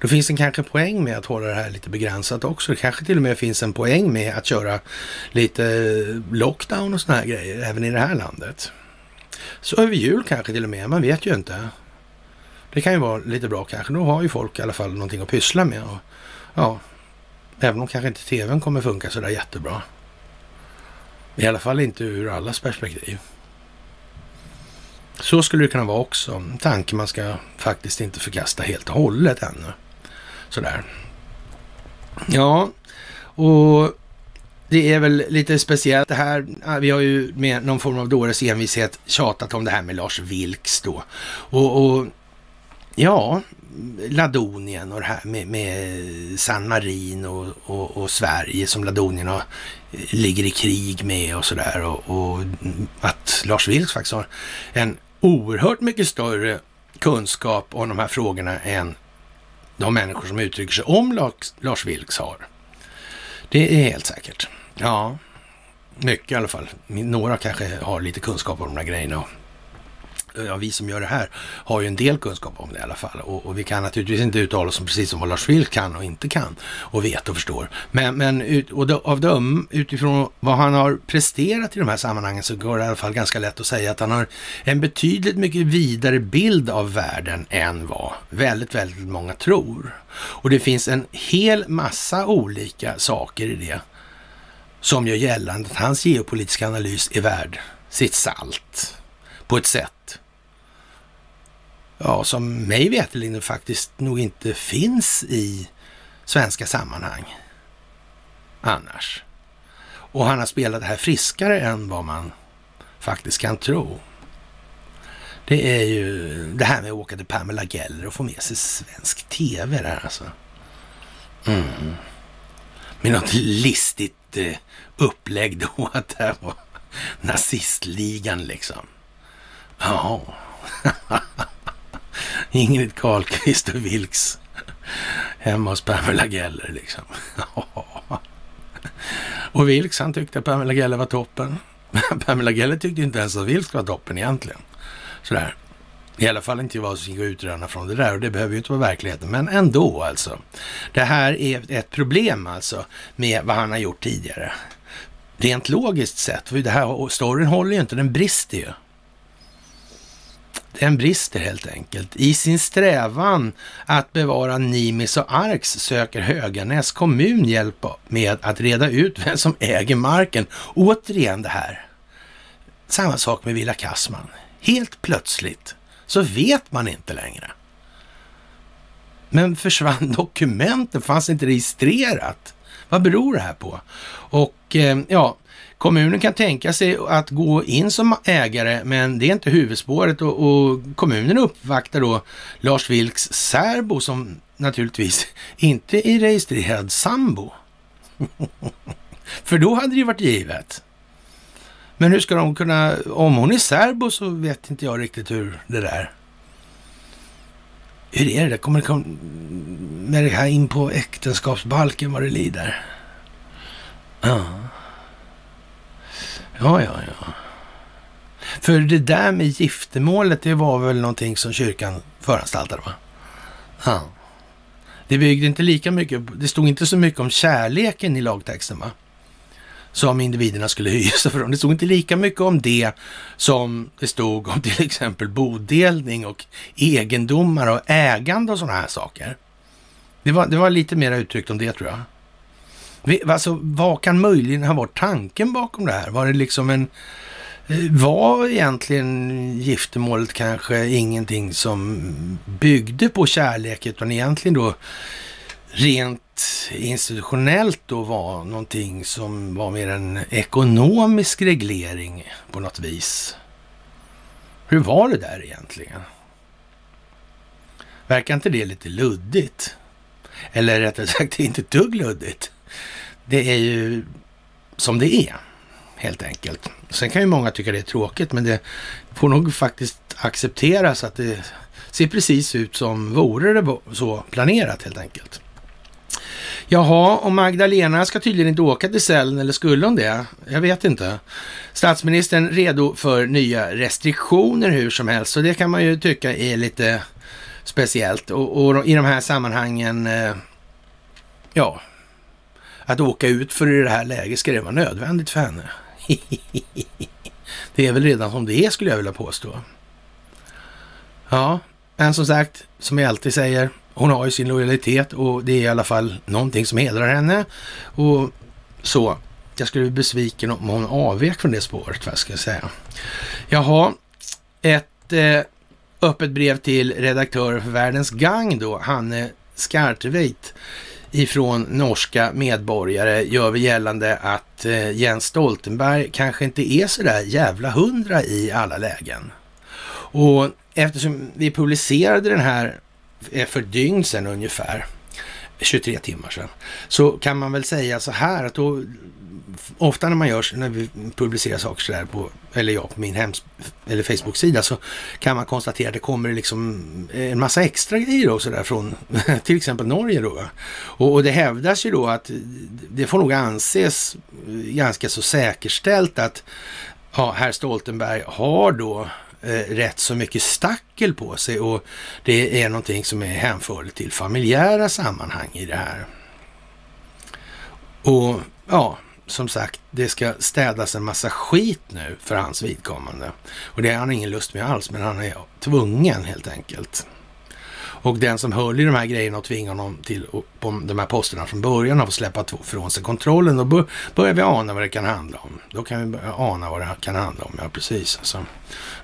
då finns det kanske poäng med att hålla det här lite begränsat också. Det kanske till och med finns en poäng med att köra lite lockdown och sådana här grejer även i det här landet. Så över jul kanske till och med, man vet ju inte. Det kan ju vara lite bra kanske. Då har ju folk i alla fall någonting att pyssla med. Och, ja, även om kanske inte tvn kommer funka sådär jättebra. I alla fall inte ur allas perspektiv. Så skulle det kunna vara också. En tanke man ska faktiskt inte förkasta helt och hållet ännu. Sådär. Ja, och det är väl lite speciellt det här. Vi har ju med någon form av dåres envishet tjatat om det här med Lars Vilks då. Och, och ja, Ladonien och det här med, med San Marino och, och, och, Sverige som Ladonierna ligger i krig med och sådär. Och, och att Lars Vilks faktiskt har en oerhört mycket större kunskap om de här frågorna än de människor som uttrycker sig om Lars, Lars Vilks har. Det är helt säkert. Ja, mycket i alla fall. Några kanske har lite kunskap om de här grejerna ja, vi som gör det här har ju en del kunskap om det i alla fall. Och, och vi kan naturligtvis inte uttala oss om precis som vad Lars Vilks kan och inte kan och vet och förstår. Men, men ut, och då, av döm, utifrån vad han har presterat i de här sammanhangen så går det i alla fall ganska lätt att säga att han har en betydligt mycket vidare bild av världen än vad väldigt, väldigt många tror. Och det finns en hel massa olika saker i det som gör gällande att hans geopolitiska analys är värd sitt salt på ett sätt ja, som mig veterligen faktiskt nog inte finns i svenska sammanhang annars. Och han har spelat det här friskare än vad man faktiskt kan tro. Det är ju det här med att åka till Pamela Geller och få med sig svensk tv där alltså. Mm. Med något listigt eh, upplägg då att det här var nazistligan liksom. Ja. Ingrid Carlqvist och Vilks hemma hos Pamela Geller liksom. och Vilks han tyckte att Pamela Geller var toppen. Pamela Geller tyckte inte ens att Vilks var toppen egentligen. Sådär. I alla fall inte vad som gick att utröna från det där och det behöver ju inte vara verkligheten. Men ändå alltså. Det här är ett problem alltså med vad han har gjort tidigare. Rent logiskt sett, för det här storyn håller ju inte, den brister ju. Den brister helt enkelt. I sin strävan att bevara Nimis och Arks söker Höganäs kommun hjälp med att reda ut vem som äger marken. Återigen det här. Samma sak med Villa Kassman. Helt plötsligt så vet man inte längre. Men försvann dokumenten? Fanns inte registrerat? Vad beror det här på? Och eh, ja, Kommunen kan tänka sig att gå in som ägare, men det är inte huvudspåret och, och kommunen uppvaktar då Lars Vilks särbo som naturligtvis inte är registrerad sambo. För då hade det ju varit givet. Men hur ska de kunna, om hon är särbo så vet inte jag riktigt hur det där. Hur är det? Kommer det med det här in på äktenskapsbalken vad det lider? Ja. Ja, ja, ja. För det där med giftermålet, det var väl någonting som kyrkan föranstaltade, va? Ja. Det byggde inte lika mycket, det stod inte så mycket om kärleken i lagtexten, va? Som individerna skulle hysa sig för dem. Det stod inte lika mycket om det som det stod om till exempel bodelning och egendomar och ägande och sådana här saker. Det var, det var lite mer uttryckt om det tror jag. Alltså, vad kan möjligen ha varit tanken bakom det här? Var det liksom en... Eh, var egentligen giftermålet kanske ingenting som byggde på kärlek, utan egentligen då rent institutionellt då var någonting som var mer en ekonomisk reglering på något vis. Hur var det där egentligen? Verkar inte det lite luddigt? Eller rättare sagt, det är inte ett dugg luddigt det är ju som det är, helt enkelt. Sen kan ju många tycka det är tråkigt, men det får nog faktiskt accepteras att det ser precis ut som vore det så planerat helt enkelt. Jaha, och Magdalena ska tydligen inte åka till Sälen, eller skulle hon det? Jag vet inte. Statsministern redo för nya restriktioner hur som helst, så det kan man ju tycka är lite speciellt. Och, och i de här sammanhangen, eh, ja, att åka ut för i det här läget, ska det vara nödvändigt för henne? det är väl redan som det är skulle jag vilja påstå. Ja, men som sagt, som jag alltid säger, hon har ju sin lojalitet och det är i alla fall någonting som hedrar henne. Och så, jag skulle bli besviken om hon avvek från det spåret, vad ska jag säga. Jaha, ett eh, öppet brev till redaktören för Världens Gang då, Hanne Skartveit ifrån norska medborgare gör vi gällande att eh, Jens Stoltenberg kanske inte är så där jävla hundra i alla lägen. Och eftersom vi publicerade den här eh, för dygn sedan ungefär, 23 timmar sedan, så kan man väl säga så här att då ofta när man gör, när vi publicerar saker sådär på, eller jag på min hems eller Facebook-sida så kan man konstatera att det kommer liksom en massa extra grejer och sådär från till exempel Norge då. Och, och det hävdas ju då att det får nog anses ganska så säkerställt att ja, herr Stoltenberg har då eh, Eh, rätt så mycket stackel på sig och det är någonting som är hänförligt till familjära sammanhang i det här. Och ja, som sagt, det ska städas en massa skit nu för hans vidkommande. Och det har han ingen lust med alls, men han är tvungen helt enkelt. Och den som höll i de här grejerna och tvingade honom till på de här posterna från början av att släppa från sig kontrollen, då börjar vi ana vad det kan handla om. Då kan vi ana vad det kan handla om, ja precis. Alltså.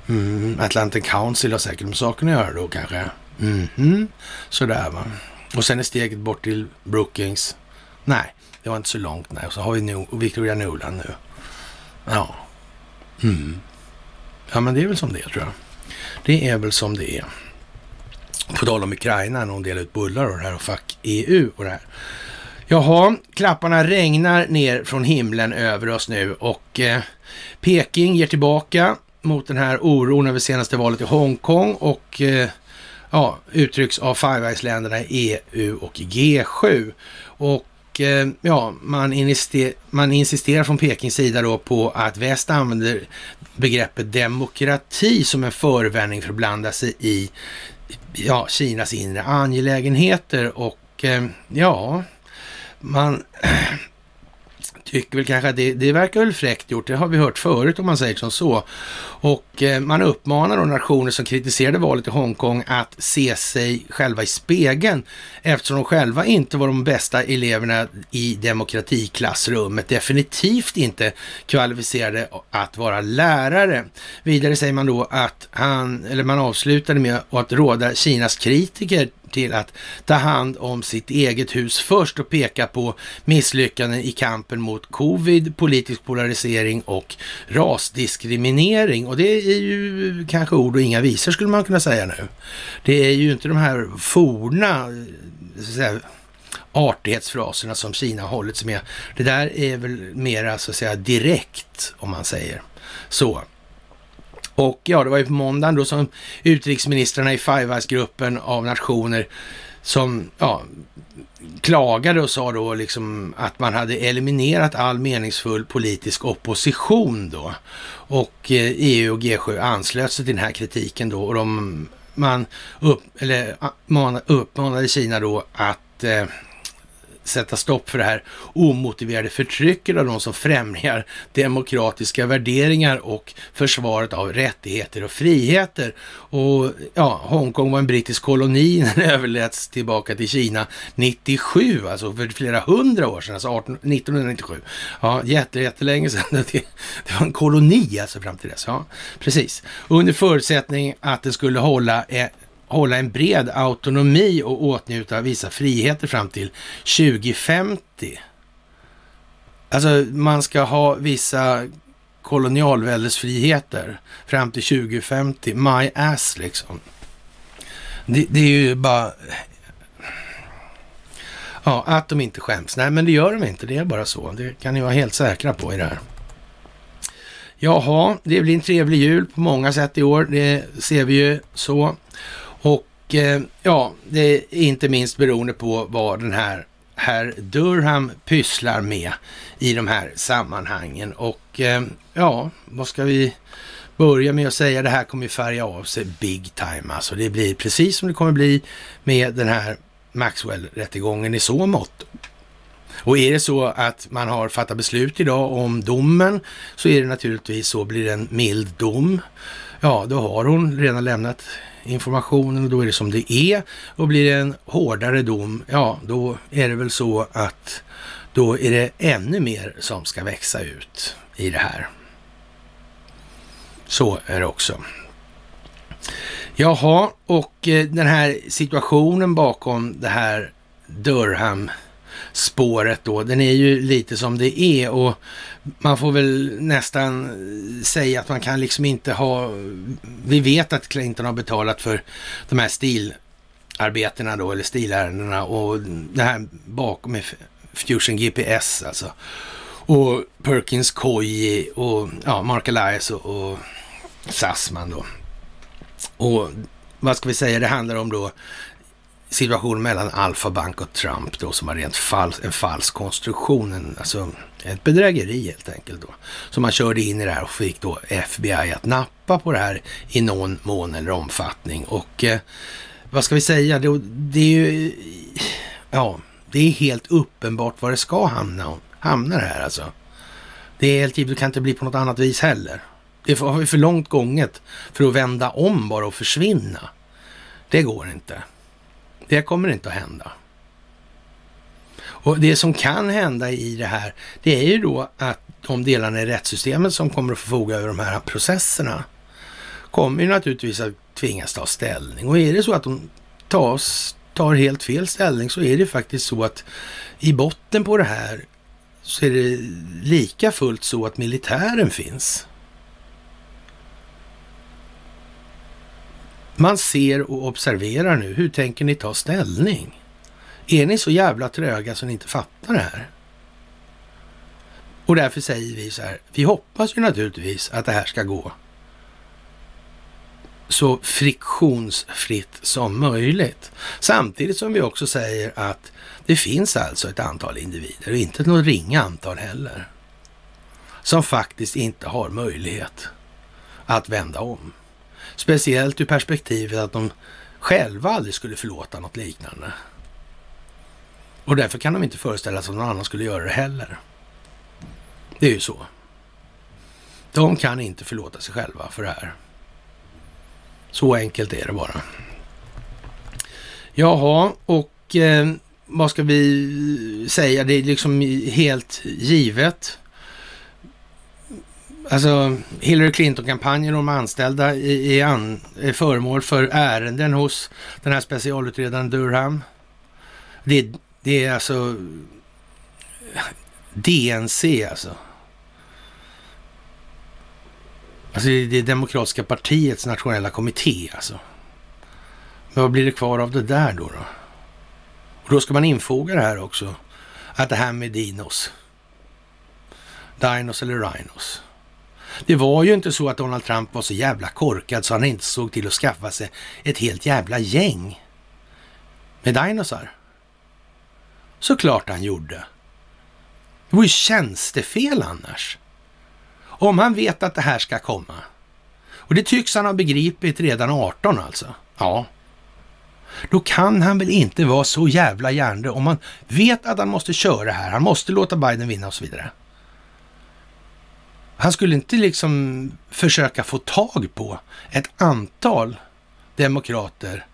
Mm, Atlantic Council har säkert med saken att göra då kanske. Mm. Sådär va. Och sen är steget bort till Brookings. Nej, det var inte så långt nej. Och så har vi nu Victoria Nuland nu. Ja. Mm. Ja, men det är väl som det är tror jag. Det är väl som det är. På tal om Ukraina, när hon delar ut bullar och det här och fuck EU och det här. Jaha, klapparna regnar ner från himlen över oss nu och eh, Peking ger tillbaka mot den här oron över senaste valet i Hongkong och eh, ja, uttrycks av Five Eyes-länderna EU och G7. Och Eh, ja, man, insister, man insisterar från Pekings sida då på att väst använder begreppet demokrati som en förevändning för att blanda sig i ja, Kinas inre angelägenheter och eh, ja, man tycker väl kanske att det, det verkar väl fräckt gjort. Det har vi hört förut om man säger som så. Och eh, man uppmanar då nationer som kritiserade valet i Hongkong att se sig själva i spegeln eftersom de själva inte var de bästa eleverna i demokratiklassrummet. Definitivt inte kvalificerade att vara lärare. Vidare säger man då att han, eller man avslutade med att råda Kinas kritiker till att ta hand om sitt eget hus först och peka på misslyckanden i kampen mot covid, politisk polarisering och rasdiskriminering. Och det är ju kanske ord och inga visor skulle man kunna säga nu. Det är ju inte de här forna eh, så att säga, artighetsfraserna som Kina har hållit sig med. Det där är väl mera så att säga direkt om man säger så. Och ja, det var ju på måndagen då som utrikesministrarna i Five Eyes-gruppen av nationer som ja, klagade och sa då liksom att man hade eliminerat all meningsfull politisk opposition då. Och eh, EU och G7 anslöt sig till den här kritiken då och de, man upp, eller, uppmanade Kina då att eh, sätta stopp för det här omotiverade förtrycket av de som främjar demokratiska värderingar och försvaret av rättigheter och friheter. Och ja, Hongkong var en brittisk koloni när det överläts tillbaka till Kina 97, alltså för flera hundra år sedan, alltså 18, 1997. Ja, jättelänge sedan. Det, det var en koloni alltså fram till dess. Ja, precis. Under förutsättning att det skulle hålla eh, hålla en bred autonomi och åtnjuta vissa friheter fram till 2050. Alltså man ska ha vissa kolonialväldesfriheter fram till 2050. My ass liksom. Det, det, är ju bara... Ja, att de inte skäms. Nej, men det gör de inte. Det är bara så. Det kan ni vara helt säkra på i det här. Jaha, det blir en trevlig jul på många sätt i år. Det ser vi ju så. Och eh, ja, det är inte minst beroende på vad den här herr Durham pysslar med i de här sammanhangen. Och eh, ja, vad ska vi börja med att säga? Det här kommer ju färga av sig big time. Alltså det blir precis som det kommer bli med den här Maxwell-rättegången i så mått. Och är det så att man har fattat beslut idag om domen så är det naturligtvis så, blir det en mild dom. Ja, då har hon redan lämnat informationen och då är det som det är. Och blir det en hårdare dom, ja då är det väl så att då är det ännu mer som ska växa ut i det här. Så är det också. Jaha, och eh, den här situationen bakom det här spåret då, den är ju lite som det är och man får väl nästan säga att man kan liksom inte ha... Vi vet att Clinton har betalat för de här stilarbetena då, eller stilärendena och det här bakom är Fusion GPS alltså. Och Perkins Koji och ja, Mark Elias och, och Sassman då. Och vad ska vi säga, det handlar om då situationen mellan Alfa Bank och Trump då som var rent fals, en falsk konstruktion, en, alltså ett bedrägeri helt enkelt då. Som man körde in i det här och fick då FBI att nappa på det här i någon mån eller omfattning. Och eh, vad ska vi säga, det, det, är ju, ja, det är helt uppenbart var det ska hamna, hamna det här alltså. Det är helt givet, det kan inte bli på något annat vis heller. Det har vi för långt gånget för att vända om bara och försvinna. Det går inte. Det kommer inte att hända. Och det som kan hända i det här, det är ju då att de delarna i rättssystemet som kommer att förfoga över de här processerna kommer ju naturligtvis att tvingas ta ställning. Och är det så att de tas, tar helt fel ställning så är det faktiskt så att i botten på det här så är det lika fullt så att militären finns. Man ser och observerar nu. Hur tänker ni ta ställning? Är ni så jävla tröga så ni inte fattar det här? Och därför säger vi så här. Vi hoppas ju naturligtvis att det här ska gå så friktionsfritt som möjligt. Samtidigt som vi också säger att det finns alltså ett antal individer, och inte något ringa antal heller, som faktiskt inte har möjlighet att vända om. Speciellt ur perspektivet att de själva aldrig skulle förlåta något liknande. Och därför kan de inte föreställa sig att någon annan skulle göra det heller. Det är ju så. De kan inte förlåta sig själva för det här. Så enkelt är det bara. Jaha, och eh, vad ska vi säga? Det är liksom helt givet Alltså Hillary Clinton-kampanjen och de anställda är, an, är föremål för ärenden hos den här specialutredaren Durham. Det, det är alltså DNC alltså. Alltså det är Demokratiska partiets nationella kommitté alltså. Men vad blir det kvar av det där då? då? Och då ska man infoga det här också. Att det här med dinos. Dinos eller rhinos det var ju inte så att Donald Trump var så jävla korkad så han inte såg till att skaffa sig ett helt jävla gäng med dinosar. Såklart han gjorde. Det var ju tjänstefel annars. Om han vet att det här ska komma. Och det tycks han ha begripit redan 18 alltså. Ja. Då kan han väl inte vara så jävla hjärndöd om man vet att han måste köra här. Han måste låta Biden vinna och så vidare. Han skulle inte liksom försöka få tag på ett antal demokrater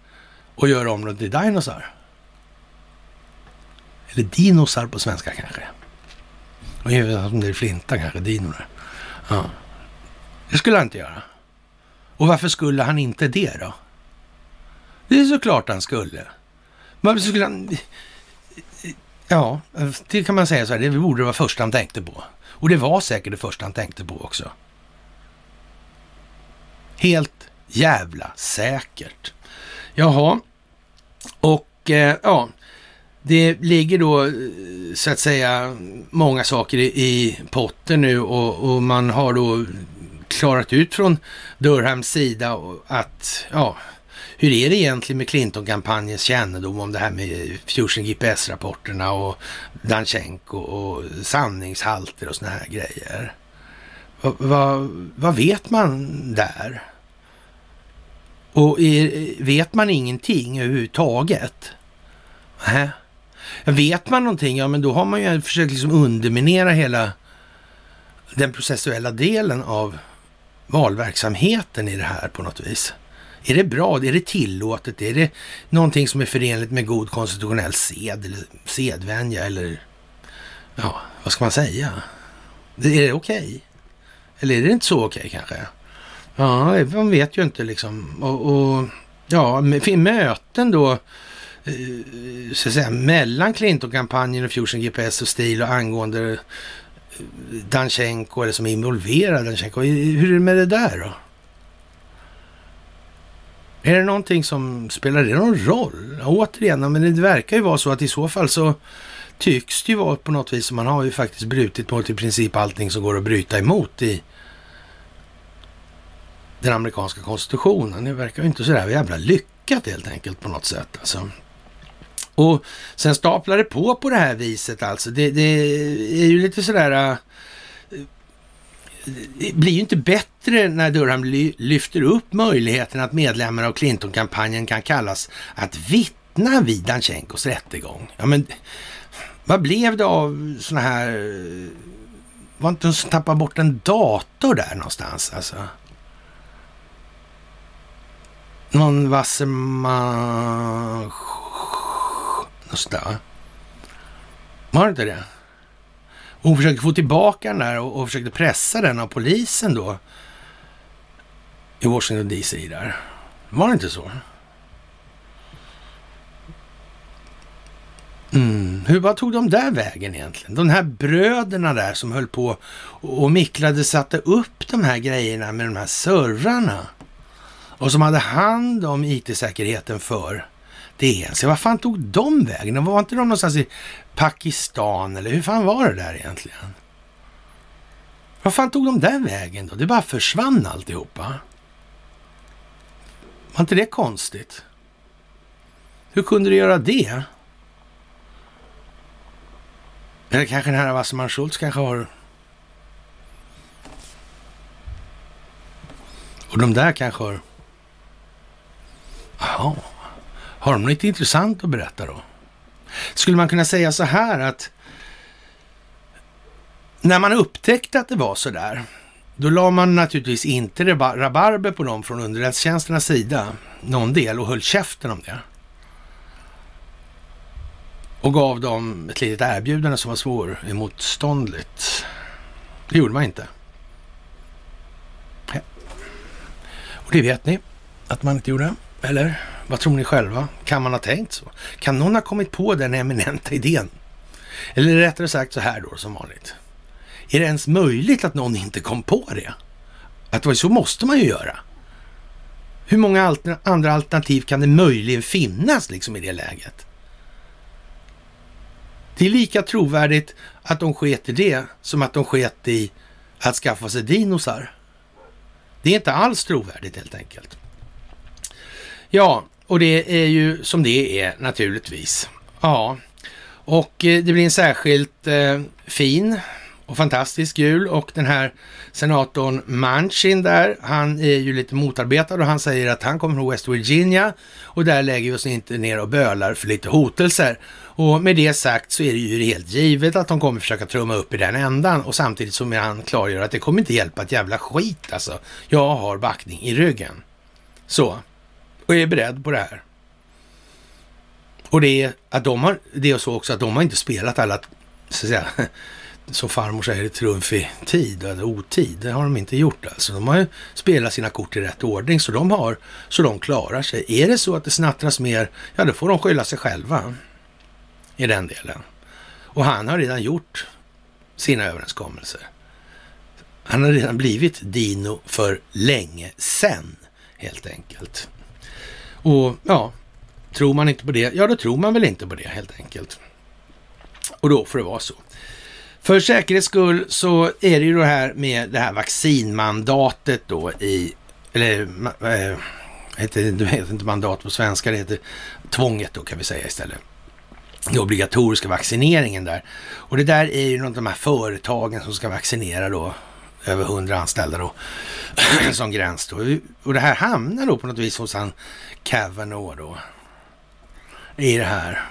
och göra om dem till dinosar. Eller dinosar på svenska kanske. Och om det är flinta kanske, dinor. Ja. Det skulle han inte göra. Och varför skulle han inte det då? Det är såklart han skulle. Varför skulle han... Ja, det kan man säga så här, det borde vara första han tänkte på. Och det var säkert det första han tänkte på också. Helt jävla säkert. Jaha, och eh, ja, det ligger då eh, så att säga många saker i, i potten nu och, och, man har då klarat ut från Durhams sida att ja, hur är det egentligen med Clinton-kampanjens kännedom om det här med Fusion GPS-rapporterna och Danchenko och sanningshalter och såna här grejer? Vad, vad, vad vet man där? Och är, vet man ingenting överhuvudtaget? Nähä. Vet man någonting, ja men då har man ju försökt liksom underminera hela den processuella delen av valverksamheten i det här på något vis. Är det bra? Är det tillåtet? Är det någonting som är förenligt med god konstitutionell sed eller sedvänja eller ja, vad ska man säga? Är det okej? Okay? Eller är det inte så okej okay, kanske? Ja, man vet ju inte liksom. Och, och ja, möten då eh, så att säga, mellan Clinton-kampanjen och Fusion GPS och Stil och angående eh, Danchenko eller som är involverad Danchenko. Hur är det med det där då? Är det någonting som spelar det någon roll? återigen, men det verkar ju vara så att i så fall så tycks det ju vara på något vis som man har ju faktiskt brutit mot i princip allting som går att bryta emot i den amerikanska konstitutionen. Det verkar ju inte sådär jävla lyckat helt enkelt på något sätt. Alltså. Och sen staplar det på på det här viset alltså. Det, det är ju lite sådär... Äh, det blir ju inte bättre när Durham lyfter upp möjligheten att medlemmar av Clinton-kampanjen kan kallas att vittna vid Danchenkos rättegång. Ja, men vad blev det av sådana här... Var inte någon som tappade bort en dator där någonstans? Alltså? Någon Wasserman... Något där. Var det inte det? Hon försökte få tillbaka den där och, och försökte pressa den av polisen då. I Washington DC där. Var det inte så? Mm. Hur, vad tog de där vägen egentligen? De här bröderna där som höll på och micklade, satte upp de här grejerna med de här servrarna. Och som hade hand om it-säkerheten för DNC. Vad fan tog de vägen? Var inte de någonstans i Pakistan eller hur fan var det där egentligen? Vad fan tog de där vägen då? Det bara försvann alltihopa. Var inte det konstigt? Hur kunde du göra det? Eller kanske den här Wasserman Schultz kanske har... Och de där kanske har... Jaha. Har de något intressant att berätta då? Skulle man kunna säga så här att när man upptäckte att det var så där, då la man naturligtvis inte rabarber på dem från underrättelsetjänsternas sida, någon del, och höll käften om det och gav dem ett litet erbjudande som var svåremotståndligt. Det gjorde man inte. Och det vet ni att man inte gjorde. Eller vad tror ni själva? Kan man ha tänkt så? Kan någon ha kommit på den eminenta idén? Eller rättare sagt så här då som vanligt. Är det ens möjligt att någon inte kom på det? Att så måste man ju göra. Hur många altern andra alternativ kan det möjligen finnas liksom i det läget? Det är lika trovärdigt att de sket i det som att de sket i att skaffa sig dinosar. Det är inte alls trovärdigt helt enkelt. Ja, och det är ju som det är naturligtvis. Ja, och eh, det blir en särskilt eh, fin och fantastisk jul och den här senatorn Manchin där, han är ju lite motarbetad och han säger att han kommer från West Virginia och där lägger vi oss inte ner och bölar för lite hotelser. Och med det sagt så är det ju helt givet att de kommer försöka trumma upp i den ändan och samtidigt som han klargör att det kommer inte hjälpa ett jävla skit alltså. Jag har backning i ryggen. Så. Och är beredd på det här. Och det är att de har, det är så också att de har inte spelat alla, så att säga, som farmor säger, trumf i tid eller otid. Det har de inte gjort alltså. De har ju spelat sina kort i rätt ordning så de har, så de klarar sig. Är det så att det snattras mer, ja då får de skylla sig själva i den delen. Och han har redan gjort sina överenskommelser. Han har redan blivit Dino för länge sen, helt enkelt. Och ja, tror man inte på det, ja då tror man väl inte på det helt enkelt. Och då får det vara så. För säkerhets skull så är det ju det här med det här vaccinmandatet då i, eller äh, heter, du vet inte mandat på svenska, det heter tvånget då kan vi säga istället. Den obligatoriska vaccineringen där. Och det där är ju något av de här företagen som ska vaccinera då över hundra anställda då som gräns då. Och det här hamnar då på något vis hos han Kavanaugh då. I det här.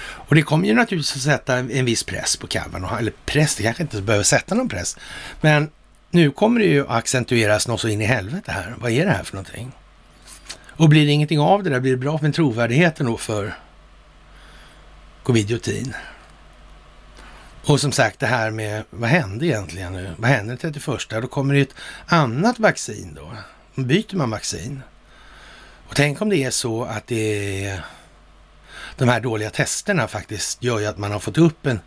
Och det kommer ju naturligtvis att sätta en viss press på Kavanaugh. Eller press, det kanske inte behöver sätta någon press. Men nu kommer det ju att accentueras något så in i helvete här. Vad är det här för någonting? Och blir det ingenting av det där, blir det bra med trovärdigheten då för covidiotin? Och som sagt det här med, vad hände egentligen nu? Vad hände den 31? Då kommer det ett annat vaccin då. Då byter man vaccin. Och tänk om det är så att det är de här dåliga testerna faktiskt gör ju att man har fått upp en,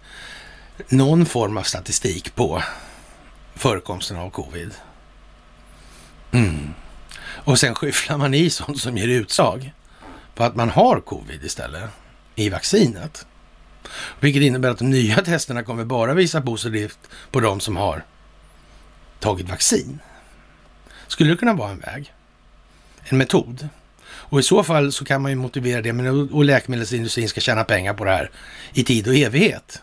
någon form av statistik på förekomsten av covid. Mm. Och sen skyfflar man i sånt som ger utslag på att man har covid istället i vaccinet. Vilket innebär att de nya testerna kommer bara visa positivt på de som har tagit vaccin. Skulle det kunna vara en väg? En metod? Och i så fall så kan man ju motivera det med att läkemedelsindustrin ska tjäna pengar på det här i tid och evighet.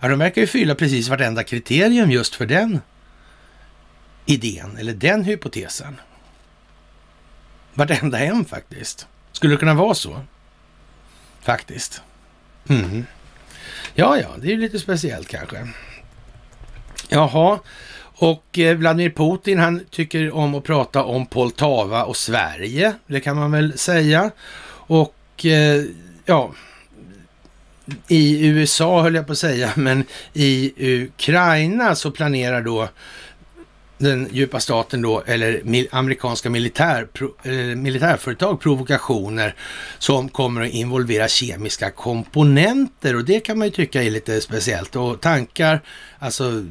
Ja, de verkar ju fylla precis vartenda kriterium just för den idén eller den hypotesen. Vartenda en faktiskt. Skulle det kunna vara så? Faktiskt. Mm. Ja, ja, det är ju lite speciellt kanske. Jaha, och eh, Vladimir Putin han tycker om att prata om Poltava och Sverige, det kan man väl säga. Och eh, ja, i USA höll jag på att säga, men i Ukraina så planerar då den djupa staten då, eller amerikanska militär, eh, militärföretag provokationer som kommer att involvera kemiska komponenter och det kan man ju tycka är lite speciellt. Och tankar, alltså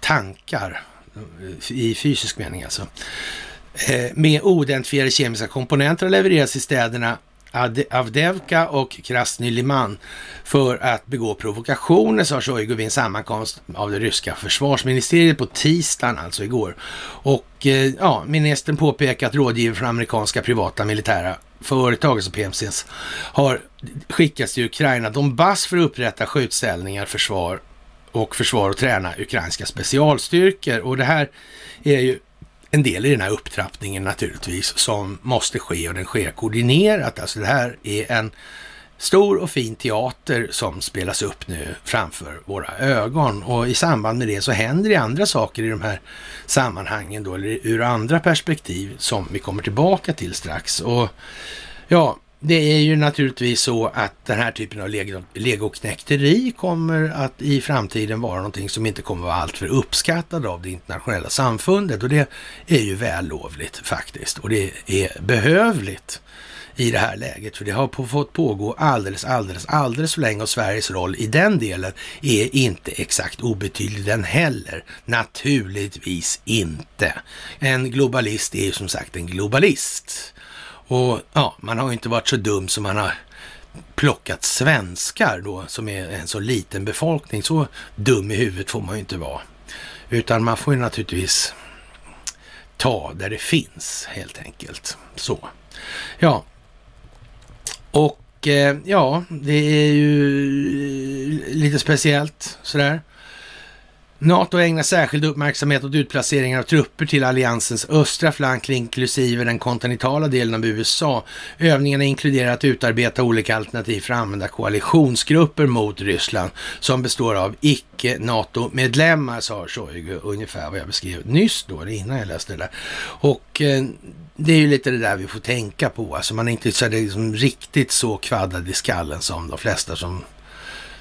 tankar eh, i fysisk mening alltså, eh, med oidentifierade kemiska komponenter levereras i städerna Avdevka och Krasny Liman för att begå provokationer, sa Shoigu vid en sammankomst av det ryska försvarsministeriet på tisdagen, alltså igår. Och eh, ja, ministern påpekar att rådgivare från amerikanska privata militära företag, alltså PMCs, har skickats till Ukraina Donbass för att upprätta skjutställningar, försvar och försvar och träna ukrainska specialstyrkor. Och det här är ju en del i den här upptrappningen naturligtvis som måste ske och den sker koordinerat. Alltså det här är en stor och fin teater som spelas upp nu framför våra ögon och i samband med det så händer det andra saker i de här sammanhangen då, eller ur andra perspektiv som vi kommer tillbaka till strax. Och ja, det är ju naturligtvis så att den här typen av legoknäkteri kommer att i framtiden vara någonting som inte kommer att vara alltför uppskattad av det internationella samfundet och det är ju vällovligt faktiskt och det är behövligt i det här läget. För det har fått pågå alldeles, alldeles, alldeles för länge och Sveriges roll i den delen är inte exakt obetydlig den heller. Naturligtvis inte. En globalist är ju som sagt en globalist. Och ja, man har ju inte varit så dum som man har plockat svenskar då, som är en så liten befolkning. Så dum i huvudet får man ju inte vara. Utan man får ju naturligtvis ta där det finns helt enkelt. Så. Ja. Och eh, ja, det är ju lite speciellt sådär. NATO ägnar särskild uppmärksamhet åt utplaceringar av trupper till alliansens östra flank, inklusive den kontinentala delen av USA. Övningarna inkluderar att utarbeta olika alternativ för att använda koalitionsgrupper mot Ryssland som består av icke-NATO-medlemmar, sa Shoigu, ungefär vad jag beskrev nyss då, innan jag läste det där. Och eh, det är ju lite det där vi får tänka på, alltså man är inte så liksom riktigt så kvaddad i skallen som de flesta som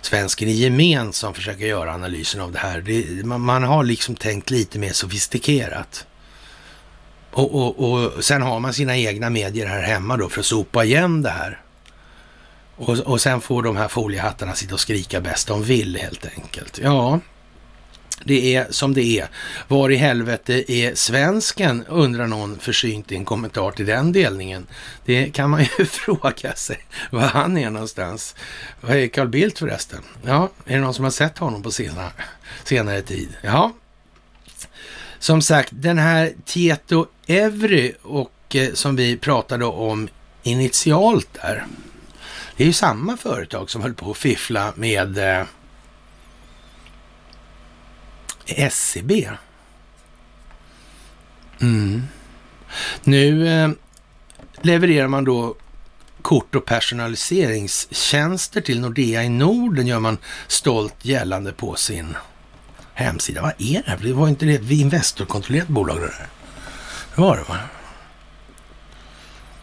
svensken i gemen som försöker göra analysen av det här. Det, man, man, har liksom tänkt lite mer sofistikerat. Och, och, och sen har man sina egna medier här hemma då för att sopa igen det här. Och, och sen får de här foliehattarna sitta och skrika bäst de vill helt enkelt. Ja, det är som det är. Var i helvete är svensken, undrar någon försynt i en kommentar till den delningen. Det kan man ju fråga sig, var han är någonstans. Vad är Carl Bildt förresten? Ja, är det någon som har sett honom på senare, senare tid? Ja, som sagt, den här Tieto Evry och eh, som vi pratade om initialt där. Det är ju samma företag som höll på att fiffla med eh, SCB. Mm. Nu eh, levererar man då kort och personaliseringstjänster till Nordea i Norden gör man stolt gällande på sin hemsida. Vad är det här? Det var inte det ett Investor-kontrollerat bolag det där? Det var det va?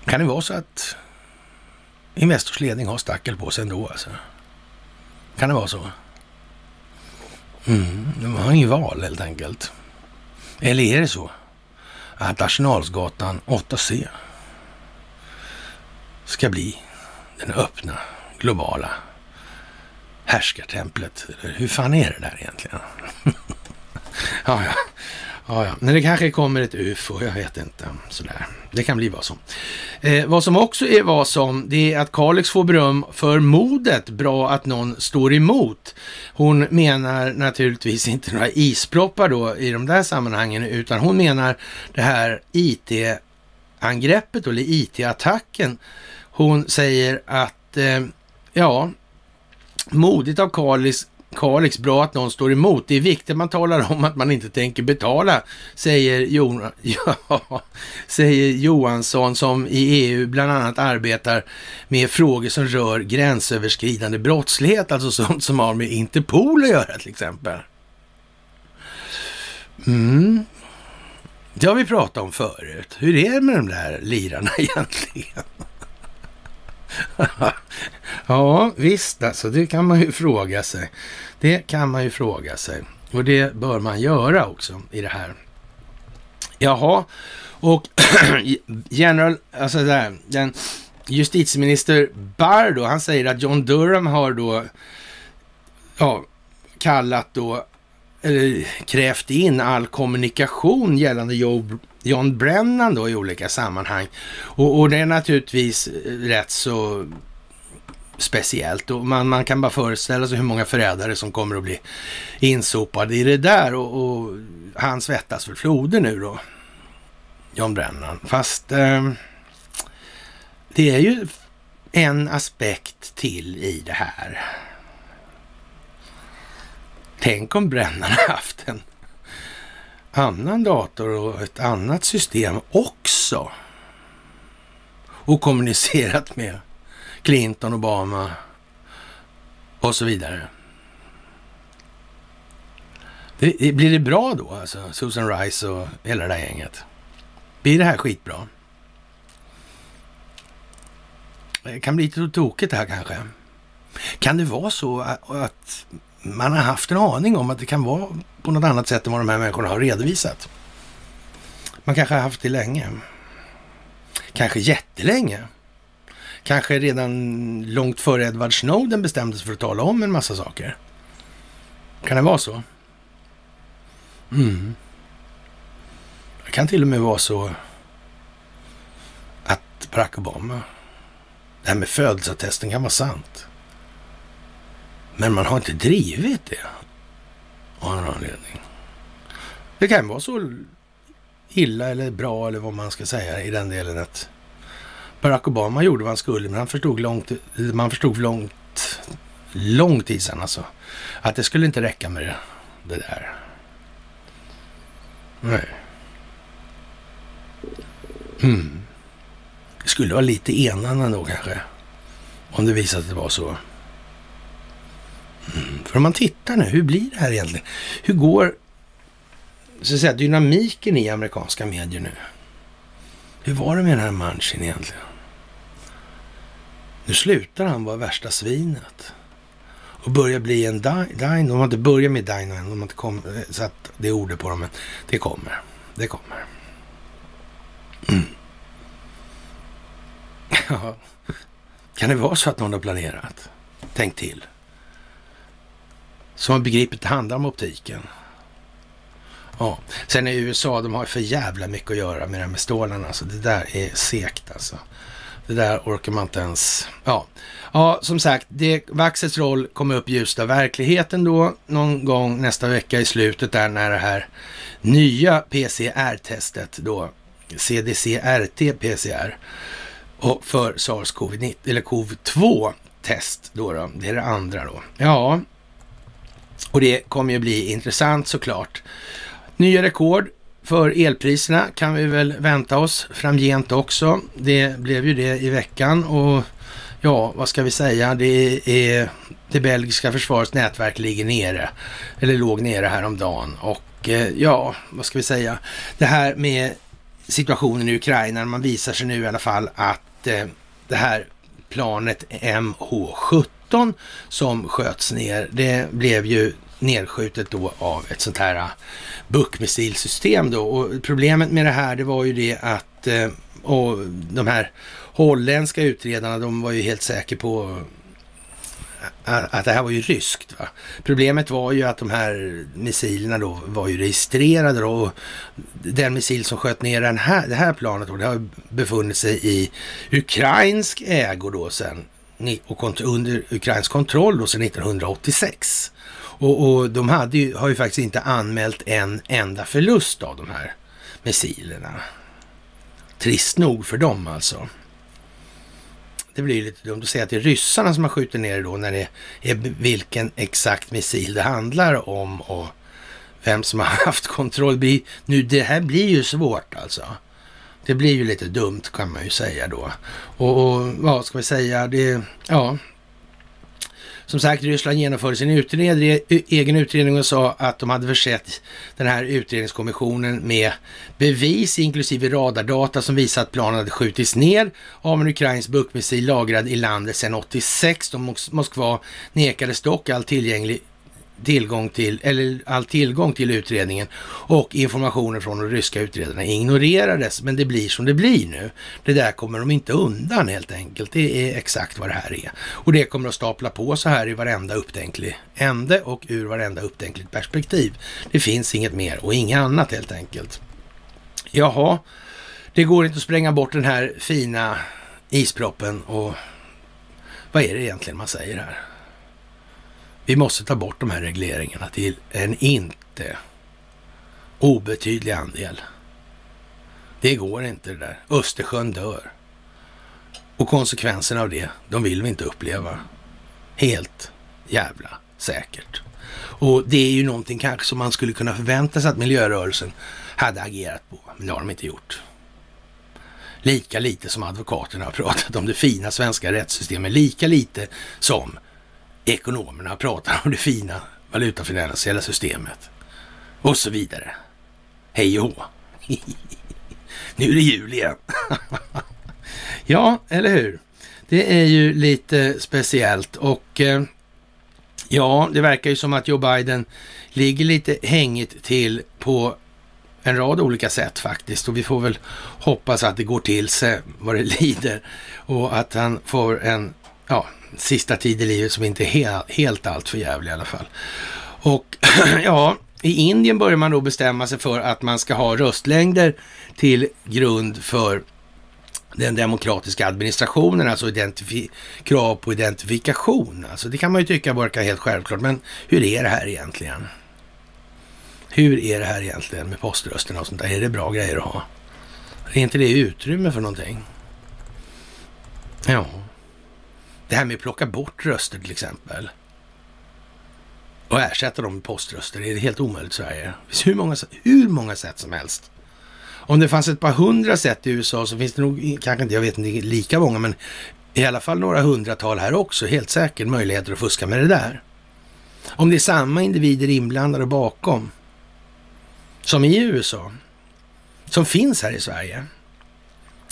Kan det vara så att Investors ledning har stackel på sig ändå alltså? Kan det vara så? Mm, de har inget val helt enkelt. Eller är det så att Arsenalsgatan 8C ska bli den öppna, globala härskartemplet? Hur fan är det där egentligen? ja, ja. Ja, ja. Men det kanske kommer ett ufo, jag vet inte. Sådär. Det kan bli vad som. Eh, vad som också är vad som, det är att Kalix får beröm för modet. Bra att någon står emot. Hon menar naturligtvis inte några isproppar då i de där sammanhangen, utan hon menar det här IT-angreppet eller IT-attacken. Hon säger att, eh, ja, modigt av Kalix Kalix, bra att någon står emot. Det är viktigt att man talar om att man inte tänker betala, säger, jo, ja, säger Johansson som i EU bland annat arbetar med frågor som rör gränsöverskridande brottslighet, alltså sånt som har med Interpol att göra till exempel. Mm. Det har vi pratat om förut. Hur är det med de där lirarna egentligen? ja, visst alltså, det kan man ju fråga sig. Det kan man ju fråga sig. Och det bör man göra också i det här. Jaha, och general, alltså där, den justitieminister Barr då, han säger att John Durham har då ja, kallat då, eller krävt in all kommunikation gällande Joe John Brennan då i olika sammanhang. Och, och det är naturligtvis eh, rätt så speciellt och man, man kan bara föreställa sig hur många förrädare som kommer att bli insopade i det där och, och han svettas för floder nu då, John Brennan. Fast eh, det är ju en aspekt till i det här. Tänk om Brennan haft en annan dator och ett annat system också. Och kommunicerat med Clinton, Obama och så vidare. Det, blir det bra då, alltså? Susan Rice och hela det där gänget? Blir det här skitbra? Det kan bli lite tokigt här kanske. Kan det vara så att man har haft en aning om att det kan vara på något annat sätt än vad de här människorna har redovisat. Man kanske har haft det länge. Kanske jättelänge. Kanske redan långt före Edward Snowden bestämde sig för att tala om en massa saker. Kan det vara så? Mm. Det kan till och med vara så att Barack Obama, det här med födelseattesten kan vara sant. Men man har inte drivit det av någon anledning. Det kan vara så illa eller bra eller vad man ska säga i den delen att Barack Obama gjorde vad han skulle, men han förstod långt, man förstod långt, lång tid sedan alltså, att det skulle inte räcka med det, det där. Nej. Mm. Det skulle vara lite enande då kanske, om det visade sig att det var så. För om man tittar nu, hur blir det här egentligen? Hur går så att säga, dynamiken i amerikanska medier nu? Hur var det med den här Manchin egentligen? Nu slutar han vara värsta svinet och börjar bli en dino. De har inte börjat med dino än, de har inte kom, satt det ordet på dem, men det kommer. Det kommer. Mm. Ja. Kan det vara så att någon har planerat? Tänk till som har begripit att det handlar om optiken. Ja. Sen i USA, de har för jävla mycket att göra med det här med stålarna. Alltså, det där är segt alltså. Det där orkar man inte ens... Ja, ja som sagt, det, Vaxets roll kommer upp i av verkligheten då någon gång nästa vecka i slutet där när det här nya PCR-testet då, CDC-RT PCR, och för SARS-CoV-2 eller CoV-2 test då, då, det är det andra då. Ja, och det kommer ju bli intressant såklart. Nya rekord för elpriserna kan vi väl vänta oss framgent också. Det blev ju det i veckan och ja, vad ska vi säga? Det är det belgiska försvarets nätverk ligger nere, eller låg nere häromdagen och eh, ja, vad ska vi säga? Det här med situationen i Ukraina, man visar sig nu i alla fall att eh, det här planet MH-70 17 som sköts ner, det blev ju nedskjutet då av ett sånt här eh, buckmissilsystem då. Och problemet med det här, det var ju det att eh, och de här holländska utredarna, de var ju helt säkra på eh, att det här var ju ryskt. Va? Problemet var ju att de här missilerna då var ju registrerade då, och den missil som sköt ner den här, det här planet då, det har befunnit sig i ukrainsk ägo då sen och under ukrainsk kontroll då sedan 1986. Och, och de hade ju, har ju faktiskt inte anmält en enda förlust av de här missilerna. Trist nog för dem alltså. Det blir lite dumt att säga att det är ryssarna som har skjutit ner det då när det är vilken exakt missil det handlar om och vem som har haft kontroll. Nu, det här blir ju svårt alltså. Det blir ju lite dumt kan man ju säga då. Och, och vad ska vi säga? Det, ja, som sagt, Ryssland genomförde sin utredning, egen utredning och sa att de hade försett den här utredningskommissionen med bevis, inklusive radardata som visar att planen hade skjutits ner av en ukrainsk buckmissil lagrad i landet sedan 86 De Moskva nekades dock all tillgänglig tillgång till, eller all tillgång till utredningen och informationen från de ryska utredarna ignorerades. Men det blir som det blir nu. Det där kommer de inte undan helt enkelt. Det är exakt vad det här är. Och det kommer att stapla på så här i varenda upptänklig ände och ur varenda upptänkligt perspektiv. Det finns inget mer och inget annat helt enkelt. Jaha, det går inte att spränga bort den här fina isproppen och vad är det egentligen man säger här? Vi måste ta bort de här regleringarna till en inte obetydlig andel. Det går inte det där. Östersjön dör. Och konsekvenserna av det, de vill vi inte uppleva. Helt jävla säkert. Och det är ju någonting kanske som man skulle kunna förvänta sig att miljörörelsen hade agerat på, men det har de inte gjort. Lika lite som advokaterna har pratat om det fina svenska rättssystemet, lika lite som ekonomerna pratar om det fina valutafinansiella systemet och så vidare. Hej och hå. Nu är det jul igen. ja, eller hur? Det är ju lite speciellt och eh, ja, det verkar ju som att Joe Biden ligger lite hängigt till på en rad olika sätt faktiskt och vi får väl hoppas att det går till sig vad det lider och att han får en, ja, sista tid i livet som inte är helt, helt allt för jävlig i alla fall. Och ja, i Indien börjar man då bestämma sig för att man ska ha röstlängder till grund för den demokratiska administrationen, alltså krav på identifikation. Alltså det kan man ju tycka verkar helt självklart, men hur är det här egentligen? Hur är det här egentligen med poströsterna och sånt där? Är det bra grejer att ha? Är inte det utrymme för någonting? Ja. Det här med att plocka bort röster till exempel och ersätta dem med poströster är helt omöjligt i Sverige. Det finns hur många, hur många sätt som helst. Om det fanns ett par hundra sätt i USA så finns det nog, kanske inte, jag vet inte lika många, men i alla fall några hundratal här också. Helt säkert möjligheter att fuska med det där. Om det är samma individer inblandade bakom som i USA, som finns här i Sverige,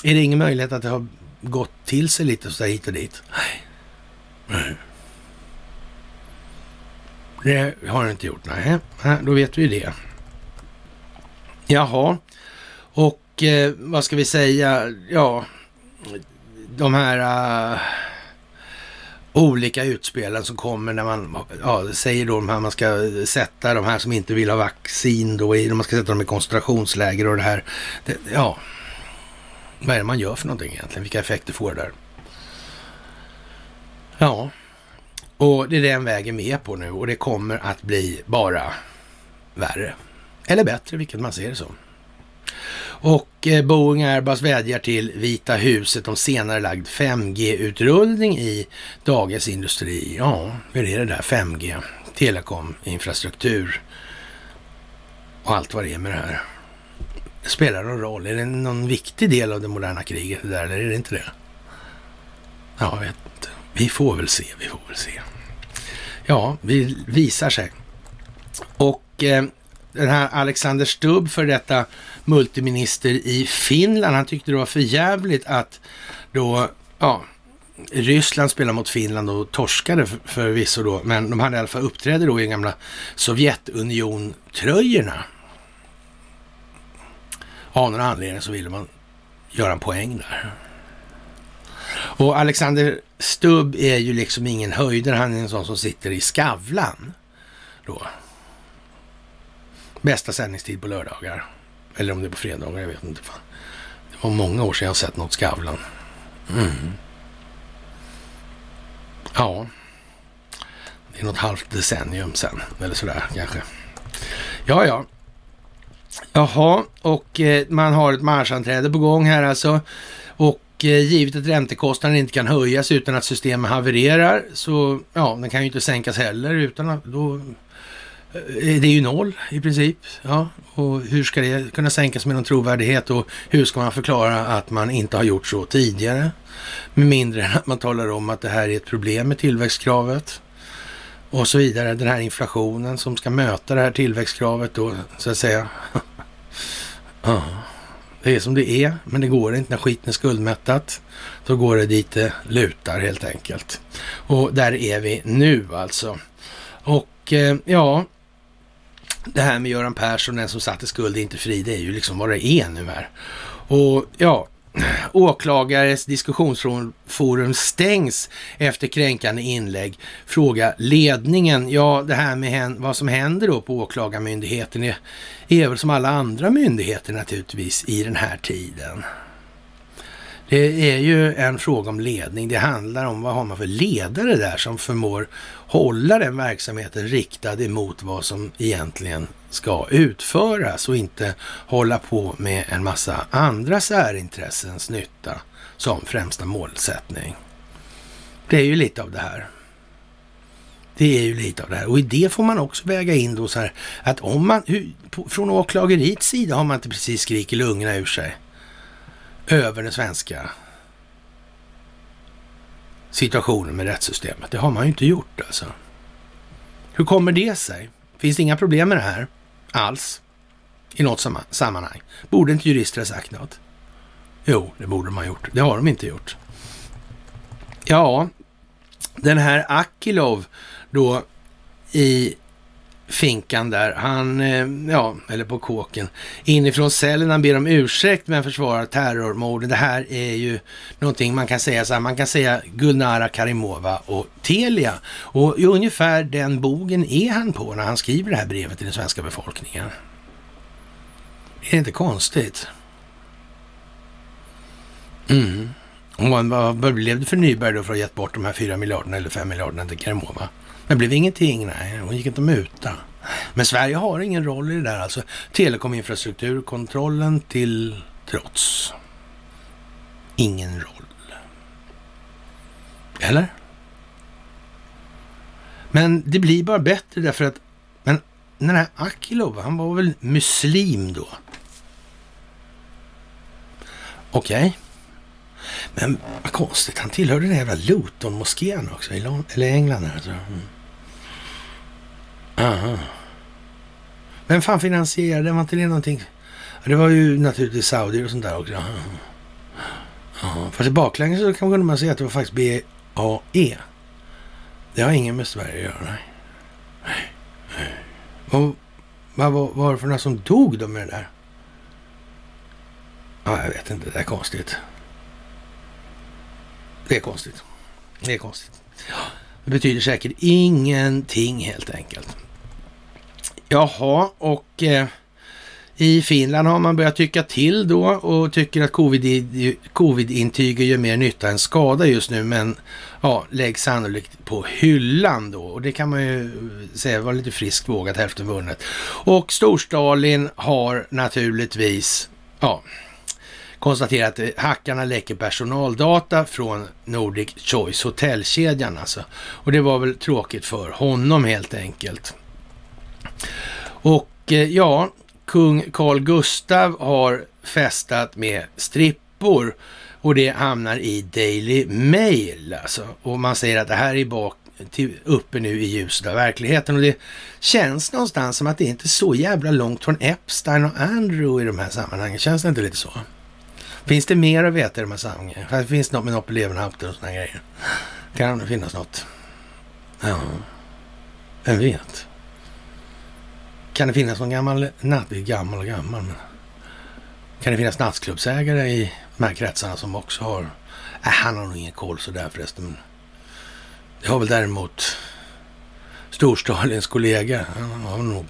är det ingen möjlighet att det har gått till sig lite så hit och dit? Nej. Det har det inte gjort, nej. Då vet vi det. Jaha, och eh, vad ska vi säga? Ja, de här uh, olika utspelen som kommer när man ja, säger då de här, man ska sätta de här som inte vill ha vaccin då i, man ska sätta dem i koncentrationsläger och det här. Det, ja, vad är det man gör för någonting egentligen? Vilka effekter får det där? Ja, och det är den vägen vi är på nu och det kommer att bli bara värre. Eller bättre, vilket man ser det som. Och eh, Boeing Airbus vädjar till Vita huset om senare lagd 5G-utrullning i Dagens Industri. Ja, hur är det där 5G? Telekom, infrastruktur och allt vad det är med det här. Det spelar någon roll? Är det någon viktig del av det moderna kriget det där, eller är det inte det? Ja, jag vet. Vi får väl se, vi får väl se. Ja, vi visar sig. Och eh, den här Alexander Stubb, för detta multiminister i Finland, han tyckte det var för jävligt att då, ja, Ryssland spelade mot Finland och torskade förvisso då, men de hade i alla fall uppträdde då i de gamla Sovjetuniontröjorna. Av någon anledning så ville man göra en poäng där. Och Alexander Stubb är ju liksom ingen höjdare. Han är en sån som sitter i Skavlan. Då. Bästa sändningstid på lördagar. Eller om det är på fredagar, jag vet inte. Fan. Det var många år sedan jag sett något Skavlan. Mm. Ja. Det är något halvt decennium sen, eller sådär kanske. Ja, ja. Jaha, och eh, man har ett marschanträde på gång här alltså. Och Eh, givet att räntekostnaden inte kan höjas utan att systemet havererar så ja, den kan ju inte sänkas heller utan att då eh, det är ju noll i princip. Ja, och hur ska det kunna sänkas med någon trovärdighet och hur ska man förklara att man inte har gjort så tidigare? Med mindre än att man talar om att det här är ett problem med tillväxtkravet och så vidare. Den här inflationen som ska möta det här tillväxtkravet då, så att säga. ja, det är som det är, men det går inte när skiten är skuldmättat. Då går det dit det lutar helt enkelt. Och där är vi nu alltså. Och eh, ja, det här med Göran Persson, den som satt i skuld är inte fri, det är ju liksom vad det är nu här. Och ja, Åklagares diskussionsforum stängs efter kränkande inlägg. Fråga ledningen. Ja, det här med vad som händer då på Åklagarmyndigheten är, är väl som alla andra myndigheter naturligtvis i den här tiden. Det är ju en fråga om ledning. Det handlar om vad har man för ledare där som förmår hålla den verksamheten riktad emot vad som egentligen ska utföras och inte hålla på med en massa andra särintressens nytta som främsta målsättning. Det är ju lite av det här. Det är ju lite av det här. Och i det får man också väga in då så här att om man, från åklageriets sida har man inte precis skrikit lungorna ur sig över den svenska situationen med rättssystemet. Det har man ju inte gjort alltså. Hur kommer det sig? Finns det inga problem med det här alls i något sammanhang? Borde inte jurister ha sagt något? Jo, det borde de ha gjort. Det har de inte gjort. Ja, den här Akilov då i finkan där, han, eh, ja, eller på kåken, inifrån cellen. Han ber om ursäkt men försvarar terrormorden. Det här är ju någonting man kan säga så här, man kan säga Gulnara Karimova och Telia. Och ungefär den bogen är han på när han skriver det här brevet till den svenska befolkningen. Är det inte konstigt? Mm. Vad blev det för Nyberg då för att ha gett bort de här 4 miljarderna eller 5 miljarderna till Karimova? Det blev ingenting, nej. Hon gick inte med 8. Men Sverige har ingen roll i det där alltså. Telekominfrastrukturkontrollen till trots. Ingen roll. Eller? Men det blir bara bättre därför att men den här Akilov, han var väl muslim då? Okej. Okay. Men vad konstigt, han tillhörde den jävla Luton-moskén också i eller England. Alltså. Mm. Aha. Vem fan finansierade, var inte det någonting? Det var ju naturligtvis saudier och sånt där också. Aha. Fast i baklänges så kunde man säga att det var faktiskt BAE. Det har ingen med Sverige att göra. Nej. Och, vad, vad var det för några som dog då med det där? Ja, jag vet inte. Det är konstigt. Det är konstigt. Det är konstigt. Det betyder säkert ingenting helt enkelt. Jaha, och eh, i Finland har man börjat tycka till då och tycker att covid-intyg COVID gör mer nytta än skada just nu, men ja, läggs sannolikt på hyllan då. Och det kan man ju säga var lite friskt vågat, hälften vunnet. Och Storstalin har naturligtvis, ja, konstaterat att hackarna läcker personaldata från Nordic Choice hotellkedjan alltså. Och det var väl tråkigt för honom helt enkelt. Och eh, ja, kung Carl Gustav har festat med strippor och det hamnar i Daily Mail alltså. Och man säger att det här är bak, till, uppe nu i ljuset av verkligheten och det känns någonstans som att det inte är så jävla långt från Epstein och Andrew i de här sammanhangen. Känns det inte lite så? Finns det mer att veta i de här sammanhangen? Finns det något med Nobel Lewenhaupt och sådana grejer? Kan det finnas något? Ja, vem vet? Kan det finnas någon gammal, natt, gammal och gammal, men kan det finnas nattklubbsägare i de här kretsarna som också har, äh, han har nog ingen koll sådär förresten, men det har väl däremot storstadens kollega, han har nog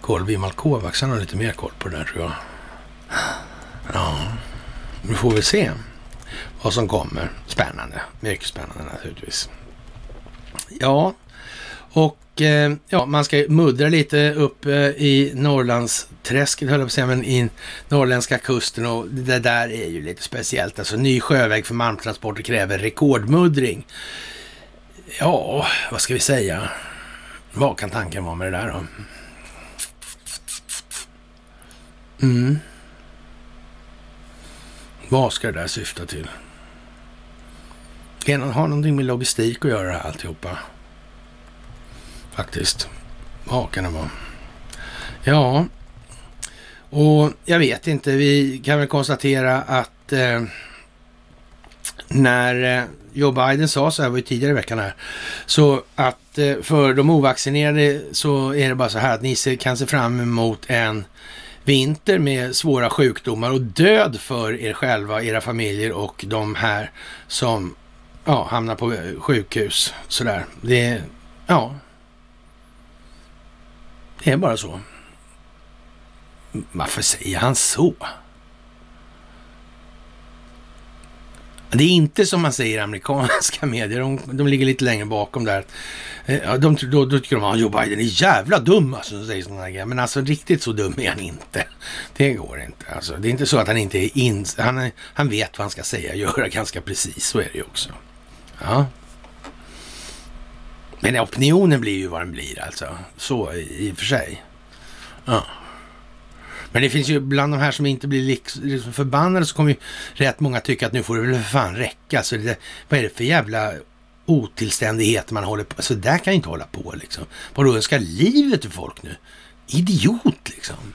koll. Vimal Kovacs, han har lite mer koll på det där tror jag. Ja, vi får väl se vad som kommer. Spännande, mycket spännande naturligtvis. Ja, och eh, ja, man ska muddra lite upp eh, i Norrlandsträsket, höll jag på att säga, men i norrländska kusten och det där är ju lite speciellt. Alltså ny sjöväg för malmtransporter kräver rekordmuddring. Ja, vad ska vi säga? Vad kan tanken vara med det där då? Mm. Vad ska det där syfta till? Har någonting med logistik att göra alltihopa? Faktiskt. Vad kan det vara? Ja, och jag vet inte. Vi kan väl konstatera att eh, när eh, Joe Biden sa så här, var ju tidigare i veckan här, så att eh, för de ovaccinerade så är det bara så här att ni kan se fram emot en vinter med svåra sjukdomar och död för er själva, era familjer och de här som ja, hamnar på eh, sjukhus. Sådär. Det, ja. Det är bara så. Varför säger han så? Det är inte som man säger i amerikanska medier, de, de ligger lite längre bakom där. Eh, de, då, då tycker de att Joe Biden är jävla dum, alltså, säger sådana grejer. Men alltså riktigt så dum är han inte. Det går inte. Alltså, det är inte så att han inte är in, han, han vet vad han ska säga och göra ganska precis. Så är det ju också. Ja. Men opinionen blir ju vad den blir alltså. Så i och för sig. Ja. Men det finns ju bland de här som inte blir liksom förbannade så kommer ju rätt många tycka att nu får det väl för fan räcka. Så det, vad är det för jävla otillständigheter man håller på Så där kan ju inte hålla på liksom. Vadå, önskar livet till folk nu? Idiot liksom.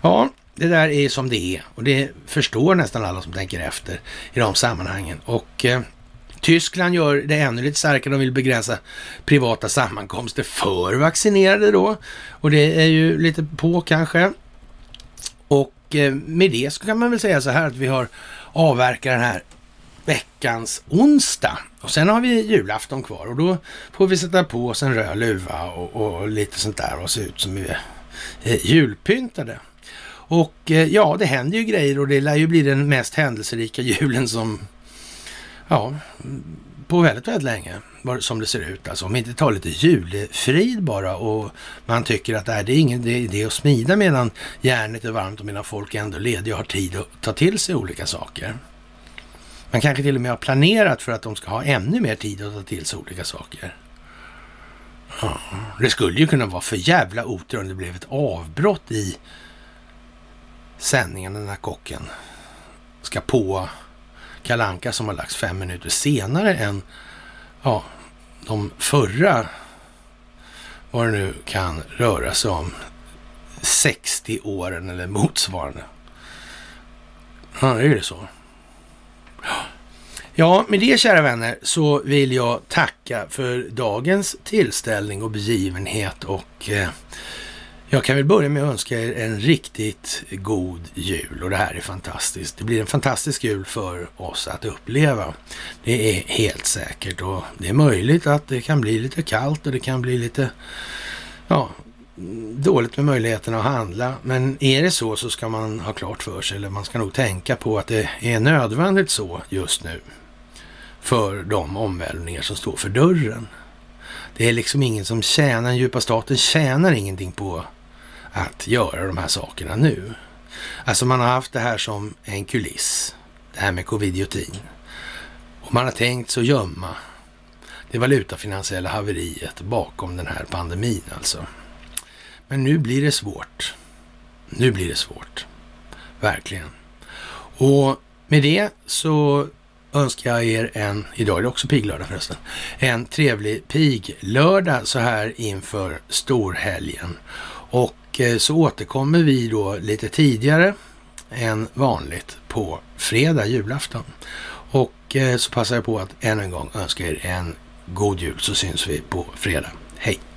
Ja, det där är som det är och det förstår nästan alla som tänker efter i de sammanhangen. Och eh, Tyskland gör det ännu lite starkare. De vill begränsa privata sammankomster för vaccinerade då. Och det är ju lite på kanske. Och eh, med det så kan man väl säga så här att vi har avverkat den här veckans onsdag. Och sen har vi julafton kvar och då får vi sätta på oss en röd luva och, och lite sånt där och se ut som vi är eh, julpyntade. Och eh, ja, det händer ju grejer och det lär ju bli den mest händelserika julen som, ja, på väldigt, väldigt länge som det ser ut. Alltså om vi inte tar lite julefrid bara och man tycker att det är ingen idé att smida medan järnet är varmt och medan folk ändå är lediga och har tid att ta till sig olika saker. Man kanske till och med har planerat för att de ska ha ännu mer tid att ta till sig olika saker. Ja, det skulle ju kunna vara för jävla otur om det blev ett avbrott i sändningen när kocken ska på Kalanka som har lagts fem minuter senare än ja, de förra, vad det nu kan röra sig om, 60 åren eller motsvarande. Ja, är det så? Ja, med det kära vänner så vill jag tacka för dagens tillställning och begivenhet och eh, jag kan väl börja med att önska er en riktigt god jul och det här är fantastiskt. Det blir en fantastisk jul för oss att uppleva. Det är helt säkert och det är möjligt att det kan bli lite kallt och det kan bli lite ja, dåligt med möjligheterna att handla. Men är det så så ska man ha klart för sig, eller man ska nog tänka på att det är nödvändigt så just nu för de omvälvningar som står för dörren. Det är liksom ingen som tjänar, den djupa staten tjänar ingenting på att göra de här sakerna nu. Alltså man har haft det här som en kuliss, det här med covidiotin. Och man har tänkt så gömma det valutafinansiella haveriet bakom den här pandemin alltså. Men nu blir det svårt. Nu blir det svårt. Verkligen. Och med det så önskar jag er en, idag är det också piglördag förresten, en trevlig piglördag så här inför storhelgen. Och Eh, så återkommer vi då lite tidigare än vanligt på fredag, julafton. Och eh, så passar jag på att än en gång önska er en god jul så syns vi på fredag. Hej!